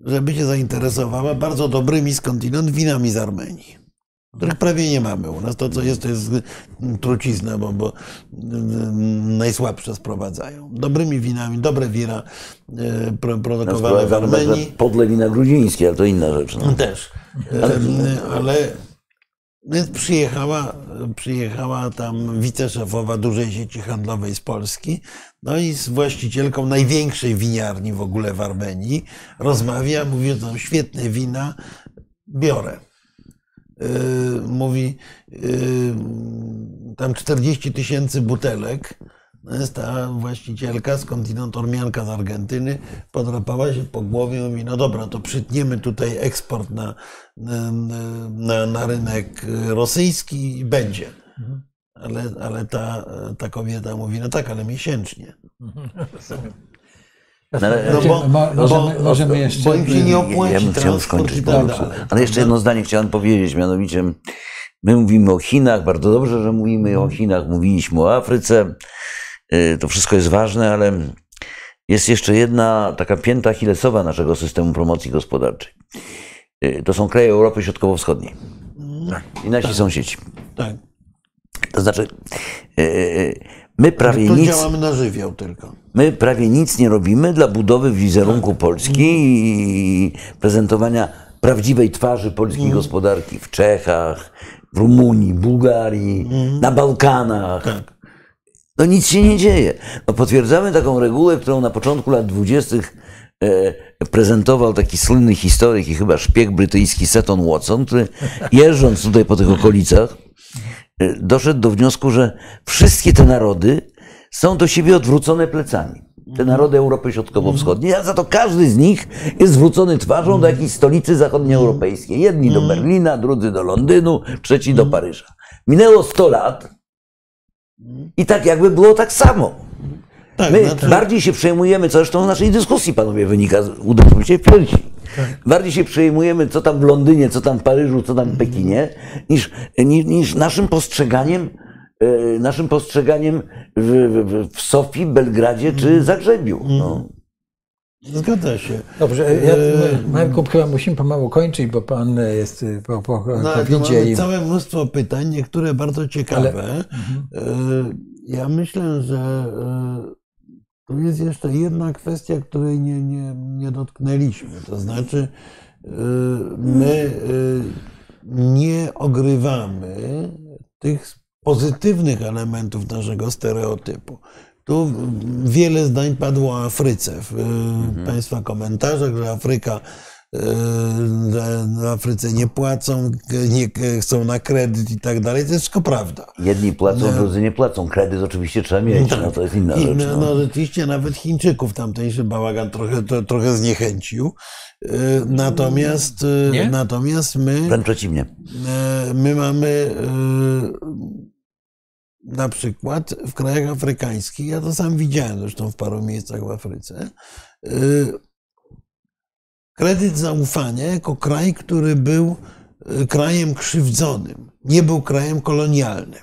żeby się zainteresowała bardzo dobrymi skądinąd winami z Armenii. Których prawie nie mamy. U nas to, co jest, to jest trucizna, bo, bo najsłabsze sprowadzają. Dobrymi winami, dobre wina pro, produkowane w Armenii. Podle wina gruzińskie, ale to inna rzecz. No. Też. Ale, ale więc przyjechała, przyjechała tam wiceszefowa dużej sieci handlowej z Polski, no i z właścicielką największej winiarni w ogóle w Armenii rozmawia, mówi, że tam świetne wina, biorę. Yy, mówi, yy, tam 40 tysięcy butelek. No jest ta właścicielka, skądinąd Ormianka z Argentyny, podrapała się po głowie i mówi, no dobra, to przytniemy tutaj eksport na, na, na, na rynek rosyjski i będzie. Ale, ale ta, ta kobieta mówi, no tak, ale miesięcznie. ale- No bo, no możemy- bo, możemy jeszcze- bo im się nie opłaci ja bym chciał skończyć, tak dalej. profesorze. ale jeszcze jedno zdanie chciałem powiedzieć, mianowicie my mówimy o Chinach, bardzo dobrze, że mówimy o Chinach, mówiliśmy o Afryce, y, to wszystko jest ważne, ale jest jeszcze jedna taka pięta achillesowa naszego systemu promocji gospodarczej. Y, To są kraje Europy Środkowo-Wschodniej i nasi sąsiedzi. Tak. To znaczy, y, my prawie Tu nic... działamy na żywioł tylko. My prawie nic nie robimy dla budowy wizerunku Polski i prezentowania prawdziwej twarzy polskiej gospodarki w Czechach, w Rumunii, Bułgarii, na Bałkanach. Tak. No nic się nie dzieje. No potwierdzamy taką regułę, którą na początku lat dwudziestych e, prezentował taki słynny historyk i chyba szpieg brytyjski Seton Watson, który jeżdżąc tutaj po tych okolicach, doszedł do wniosku, że wszystkie te narody są do siebie odwrócone plecami. Te narody Europy Środkowo-Wschodniej, a za to każdy z nich jest zwrócony twarzą do jakiejś stolicy zachodnioeuropejskiej. Jedni do Berlina, drudzy do Londynu, trzeci do Paryża. Minęło 100 lat i tak jakby było tak samo. Tak, My znaczy, bardziej się przejmujemy, co zresztą w naszej dyskusji, panowie, wynika, uderzymy się w piersi. Bardziej się przejmujemy, co tam w Londynie, co tam w Paryżu, co tam w Pekinie, niż, niż, niż naszym postrzeganiem, e, naszym postrzeganiem w, w, w Sofii, Belgradzie czy Zagrzebiu. No. zgadza się. Dobrze, ja, Marku, chyba musimy pomału kończyć, bo pan jest po, po No, ale mamy i... całe mnóstwo pytań, niektóre bardzo ciekawe. E, Ja myślę, że e, tu jest jeszcze jedna kwestia, której nie, nie, nie dotknęliśmy. To znaczy, e, my e, nie ogrywamy tych pozytywnych elementów naszego stereotypu. Tu wiele zdań padło o Afryce w e, Państwa komentarzach, że Afryka e, w Afryce nie płacą, nie chcą na kredyt i tak dalej. To jest wszystko prawda. Jedni płacą, drudzy nie płacą. Kredyt oczywiście trzeba mieć, no to jest inna I, rzecz. no, No. no rzeczywiście nawet Chińczyków tamtejszy bałagan trochę, to, trochę zniechęcił. E, Natomiast, e, Nie? natomiast my, Wręcz przeciwnie. e, my mamy e, na przykład w krajach afrykańskich, ja to sam widziałem zresztą w paru miejscach w Afryce, e, kredyt zaufania jako kraj, który był e, krajem krzywdzonym, nie był krajem kolonialnym.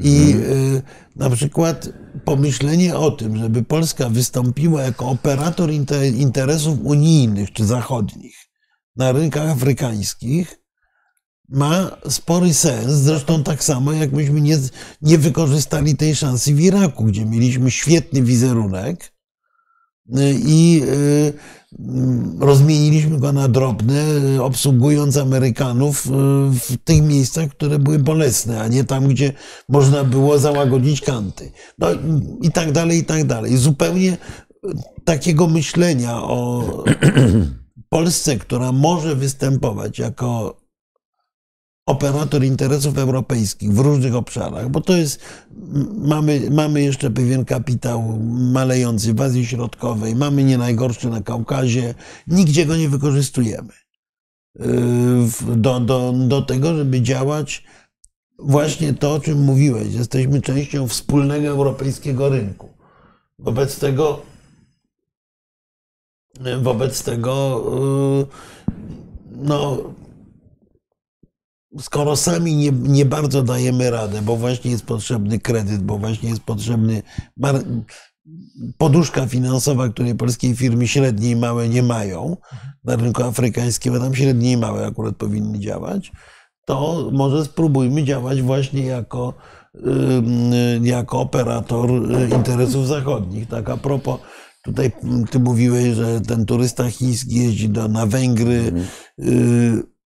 I y, na przykład pomyślenie o tym, żeby Polska wystąpiła jako operator inter- interesów unijnych czy zachodnich na rynkach afrykańskich, ma spory sens. Zresztą tak samo, jak myśmy nie, nie wykorzystali tej szansy w Iraku, gdzie mieliśmy świetny wizerunek i y, rozmieniliśmy go na drobne, y, obsługując Amerykanów y, w tych miejscach, które były bolesne, a nie tam, gdzie można było załagodzić kanty. No i- tak dalej, i tak dalej. Zupełnie y, takiego myślenia o Polsce, która może występować jako operator interesów europejskich w różnych obszarach, bo to jest, mamy, mamy jeszcze pewien kapitał malejący w Azji Środkowej, mamy nie najgorszy na Kaukazie, nigdzie go nie wykorzystujemy. Yy, Do, do, do tego, żeby działać właśnie to, o czym mówiłeś. Jesteśmy częścią wspólnego europejskiego rynku. Wobec tego wobec tego yy, no skoro sami nie, nie bardzo dajemy radę, bo właśnie jest potrzebny kredyt, bo właśnie jest potrzebny poduszka finansowa, której polskie firmy średnie i małe nie mają na rynku afrykańskim, a tam średnie i małe akurat powinny działać, to może spróbujmy działać właśnie jako, jako operator y, interesów zachodnich. Tak a propos, tutaj mm, ty mówiłeś, że ten turysta chiński jeździ do, na Węgry. Y,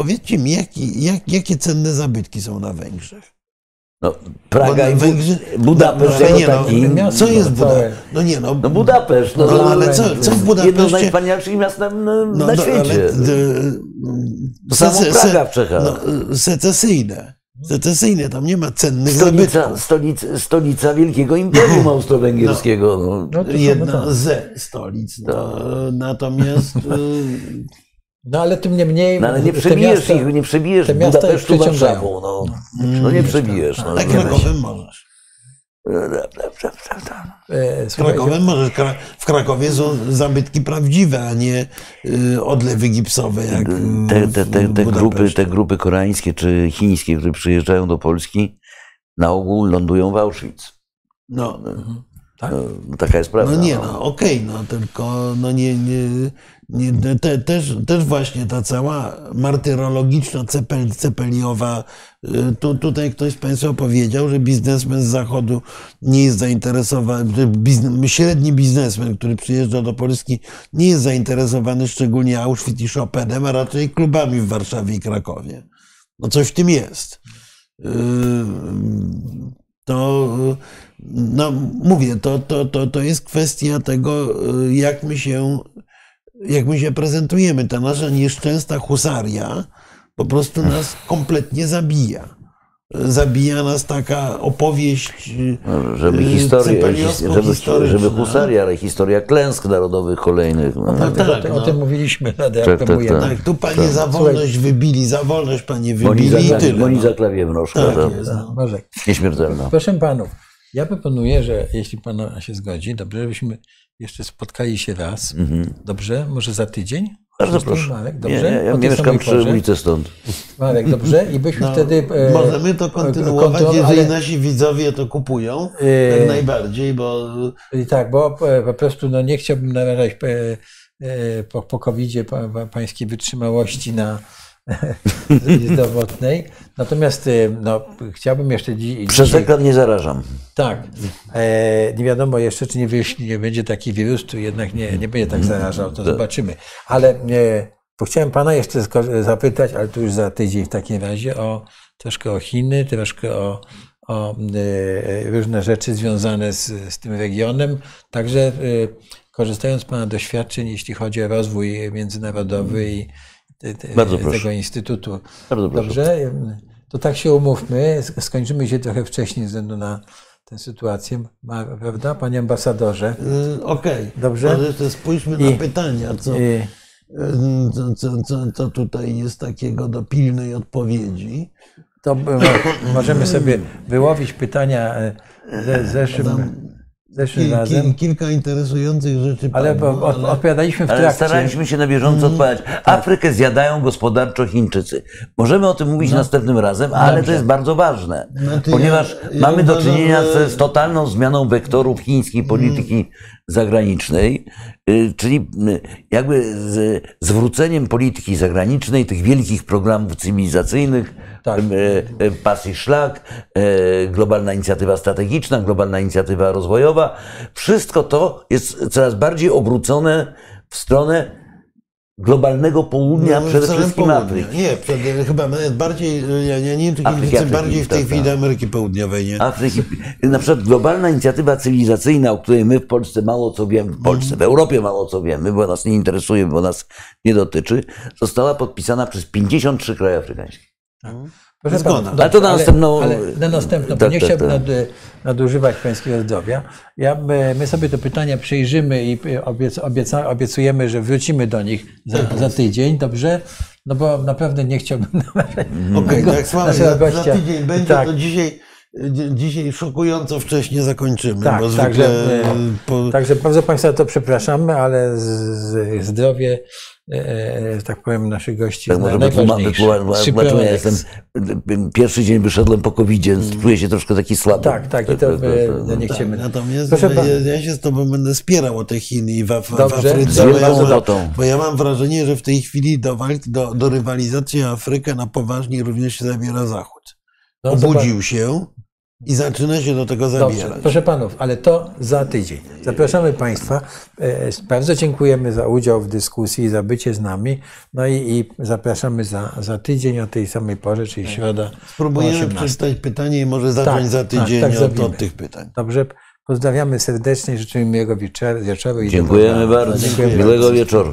Powiedzcie mi, jaki, jak, jakie cenne zabytki są na Węgrzech? No, Praga i Węgrzy- Budapeszt No, nie, no, taki. miasto Co jest. Budapeszt? No nie, no, No Budapeszt, no, No, ale co- co w Jedno z Budapeszcie- najwspanialszych miast na, na, no, no, świecie. ale, To samo sece- Praga w Czechach. No, secesyjne. Secesyjne, tam nie ma cennych Stolica, zabytków. stolica, stolica wielkiego imperium austro-węgierskiego. No. No, Jedna ze stolic. No, natomiast y, No ale tym niemniej... No ale nie przebijesz miasta- ich, nie przebijesz te miasta Budapesztu. Warszawą. No, no nie przebijesz. No, tak. Krakowem możesz. e, słuchajcie, Krakowem możesz. W Krakowie są zabytki prawdziwe, a nie y, odlewy gipsowe jak Te, te, te, w te, grupy, te grupy koreańskie czy chińskie, które przyjeżdżają do Polski, na ogół lądują w Auschwitz. No, tak? No, taka jest prawda. No nie, no okej, no tylko no nie, nie te, też, też właśnie ta cała martyrologiczna cepel, cepeliowa, y, tu, tutaj ktoś z Państwa powiedział, że biznesmen z zachodu nie jest zainteresowany, biznes, średni biznesmen, który przyjeżdża do Polski, nie jest zainteresowany szczególnie Auschwitz i Chopinem, a raczej klubami w Warszawie i Krakowie. No coś w tym jest. Y, To no mówię, to, to, to, to jest kwestia tego, y, jak my się, jak my się prezentujemy. Ta nasza nieszczęsna husaria po prostu nas kompletnie zabija. Zabija nas taka opowieść. No, Żeby y, historię, żeby, żeby husaria, ale historia klęsk narodowych kolejnych. No, tak, o, tym, o no. tym mówiliśmy, tak, tak. reagujemy. Tak, tu panie za wolność wybili, za wolność panie Boni wybili za, i tyle. boni no. za klawiewnoszka, Tak to jest. No, Może. nieśmiertelna. Proszę panów, ja proponuję, że jeśli pan się zgodzi, dobrze, żebyśmy jeszcze spotkali się raz. Dobrze? Może za tydzień? Mhm. Bardzo proszę. Marek, Nie, dobrze? nie, ja tej mieszkam przy ulicy stąd. Marek, dobrze? I byśmy No, wtedy... e, Możemy to kontynuować, kontrol- jeżeli ale- nasi widzowie to kupują. E, Jak najbardziej, bo I tak, bo e, po prostu no, nie chciałbym narażać e, e, po, po pa, pańskiej wytrzymałości na zdrowotnej. Natomiast e, no, chciałbym jeszcze Przez ekran nie zarażam. Tak. E, nie wiadomo jeszcze, czy nie, wyjść, nie będzie taki wirus, czy jednak nie, nie będzie tak zarażał, to zobaczymy. Ale e, to chciałem pana jeszcze zapytać, ale to już za tydzień w takim razie, o troszkę o Chiny, troszkę o, o e, różne rzeczy związane z, z tym regionem. Także e, korzystając z pana doświadczeń, jeśli chodzi o rozwój międzynarodowy i te, te, Bardzo proszę. tego instytutu. Bardzo proszę. Dobrze? To tak się umówmy. Sk- Skończymy się trochę wcześniej ze względu na tę sytuację, Ma- prawda, panie ambasadorze? y, okej. Dobrze. Może jeszcze spójrzmy na I- pytania, co, co, co, co, co tutaj jest takiego do pilnej odpowiedzi. To możemy sobie wyłowić pytania e, ze, zeszłym, zeszłym Kil, razem, kil, kilka interesujących rzeczy ale od, odpowiadaliśmy w Ale trakcie. staraliśmy się na bieżąco odpowiadać. Afrykę zjadają gospodarczo Chińczycy. Możemy o tym mówić następnym razem, ale to jest bardzo ważne, Znaczy, ponieważ ja- ja mamy do uważam, czynienia że- z, z totalną zmianą wektorów chińskiej polityki zagranicznej, y, czyli y, jakby z zwróceniem polityki zagranicznej, tych wielkich programów cywilizacyjnych, Tak. y, Pas i Szlak, globalna inicjatywa strategiczna, globalna inicjatywa rozwojowa, wszystko to jest coraz bardziej obrócone w stronę globalnego południa, No, przede wszystkim. Afryki. Nie, chyba bardziej, ja, ja nie wiem, czy Afryki, Afryki, bardziej w tej tak, chwili tak. Ameryki Południowej, nie? Afryki. Na przykład globalna inicjatywa cywilizacyjna, o której my w Polsce mało co wiemy, w Polsce, w Europie mało co wiemy, bo nas nie interesuje, bo nas nie dotyczy, została podpisana przez 53 kraje afrykańskie. Proszę Zgoda. Ale to na następną- Ale na następną, bo Tak, nie tak, chciałbym tak. nad, nadużywać pańskiego zdrowia. Ja, my, my sobie te pytania przejrzymy i obiec, obieca, obiecujemy, że wrócimy do nich za, za tydzień, dobrze? No bo naprawdę nie chciałbym narażać Okej, tego tak słabo, naszego za, za tydzień będzie, Tak. to dzisiaj, dzi- dzisiaj szokująco wcześnie zakończymy, Tak, bo także, zwykle e, po, Także bardzo Państwa to przepraszamy, ale z, z, zdrowie, tak powiem, naszych gości Tak jest może wytłumaczmy, ja jestem, pierwszy dzień wyszedłem po covid czuję się troszkę taki słaby. Tak, tak, i to e, no, nie tak, chcemy. natomiast ja, się z tobą będę spierał o te Chiny i w, Afryce, bo ja, mam, ochotą. bo ja mam wrażenie, że w tej chwili do walki, do, do rywalizacji o Afrykę na poważnie również się zabiera Zachód. No, Obudził się i zaczyna się do tego Dobrze, zabierać. proszę panów, ale to za tydzień. Zapraszamy państwa. E, Bardzo dziękujemy za udział w dyskusji i za bycie z nami. No i, i zapraszamy za, za tydzień o tej samej porze, czyli środa. Spróbujemy 18. przeczytać pytanie i może zacząć Tak, za tak, tydzień tak od, zrobimy. od tych pytań. Dobrze, pozdrawiamy serdecznie, życzymy miłego wieczoru. Dziękujemy bardzo. Dziękujemy Miłego wieczoru.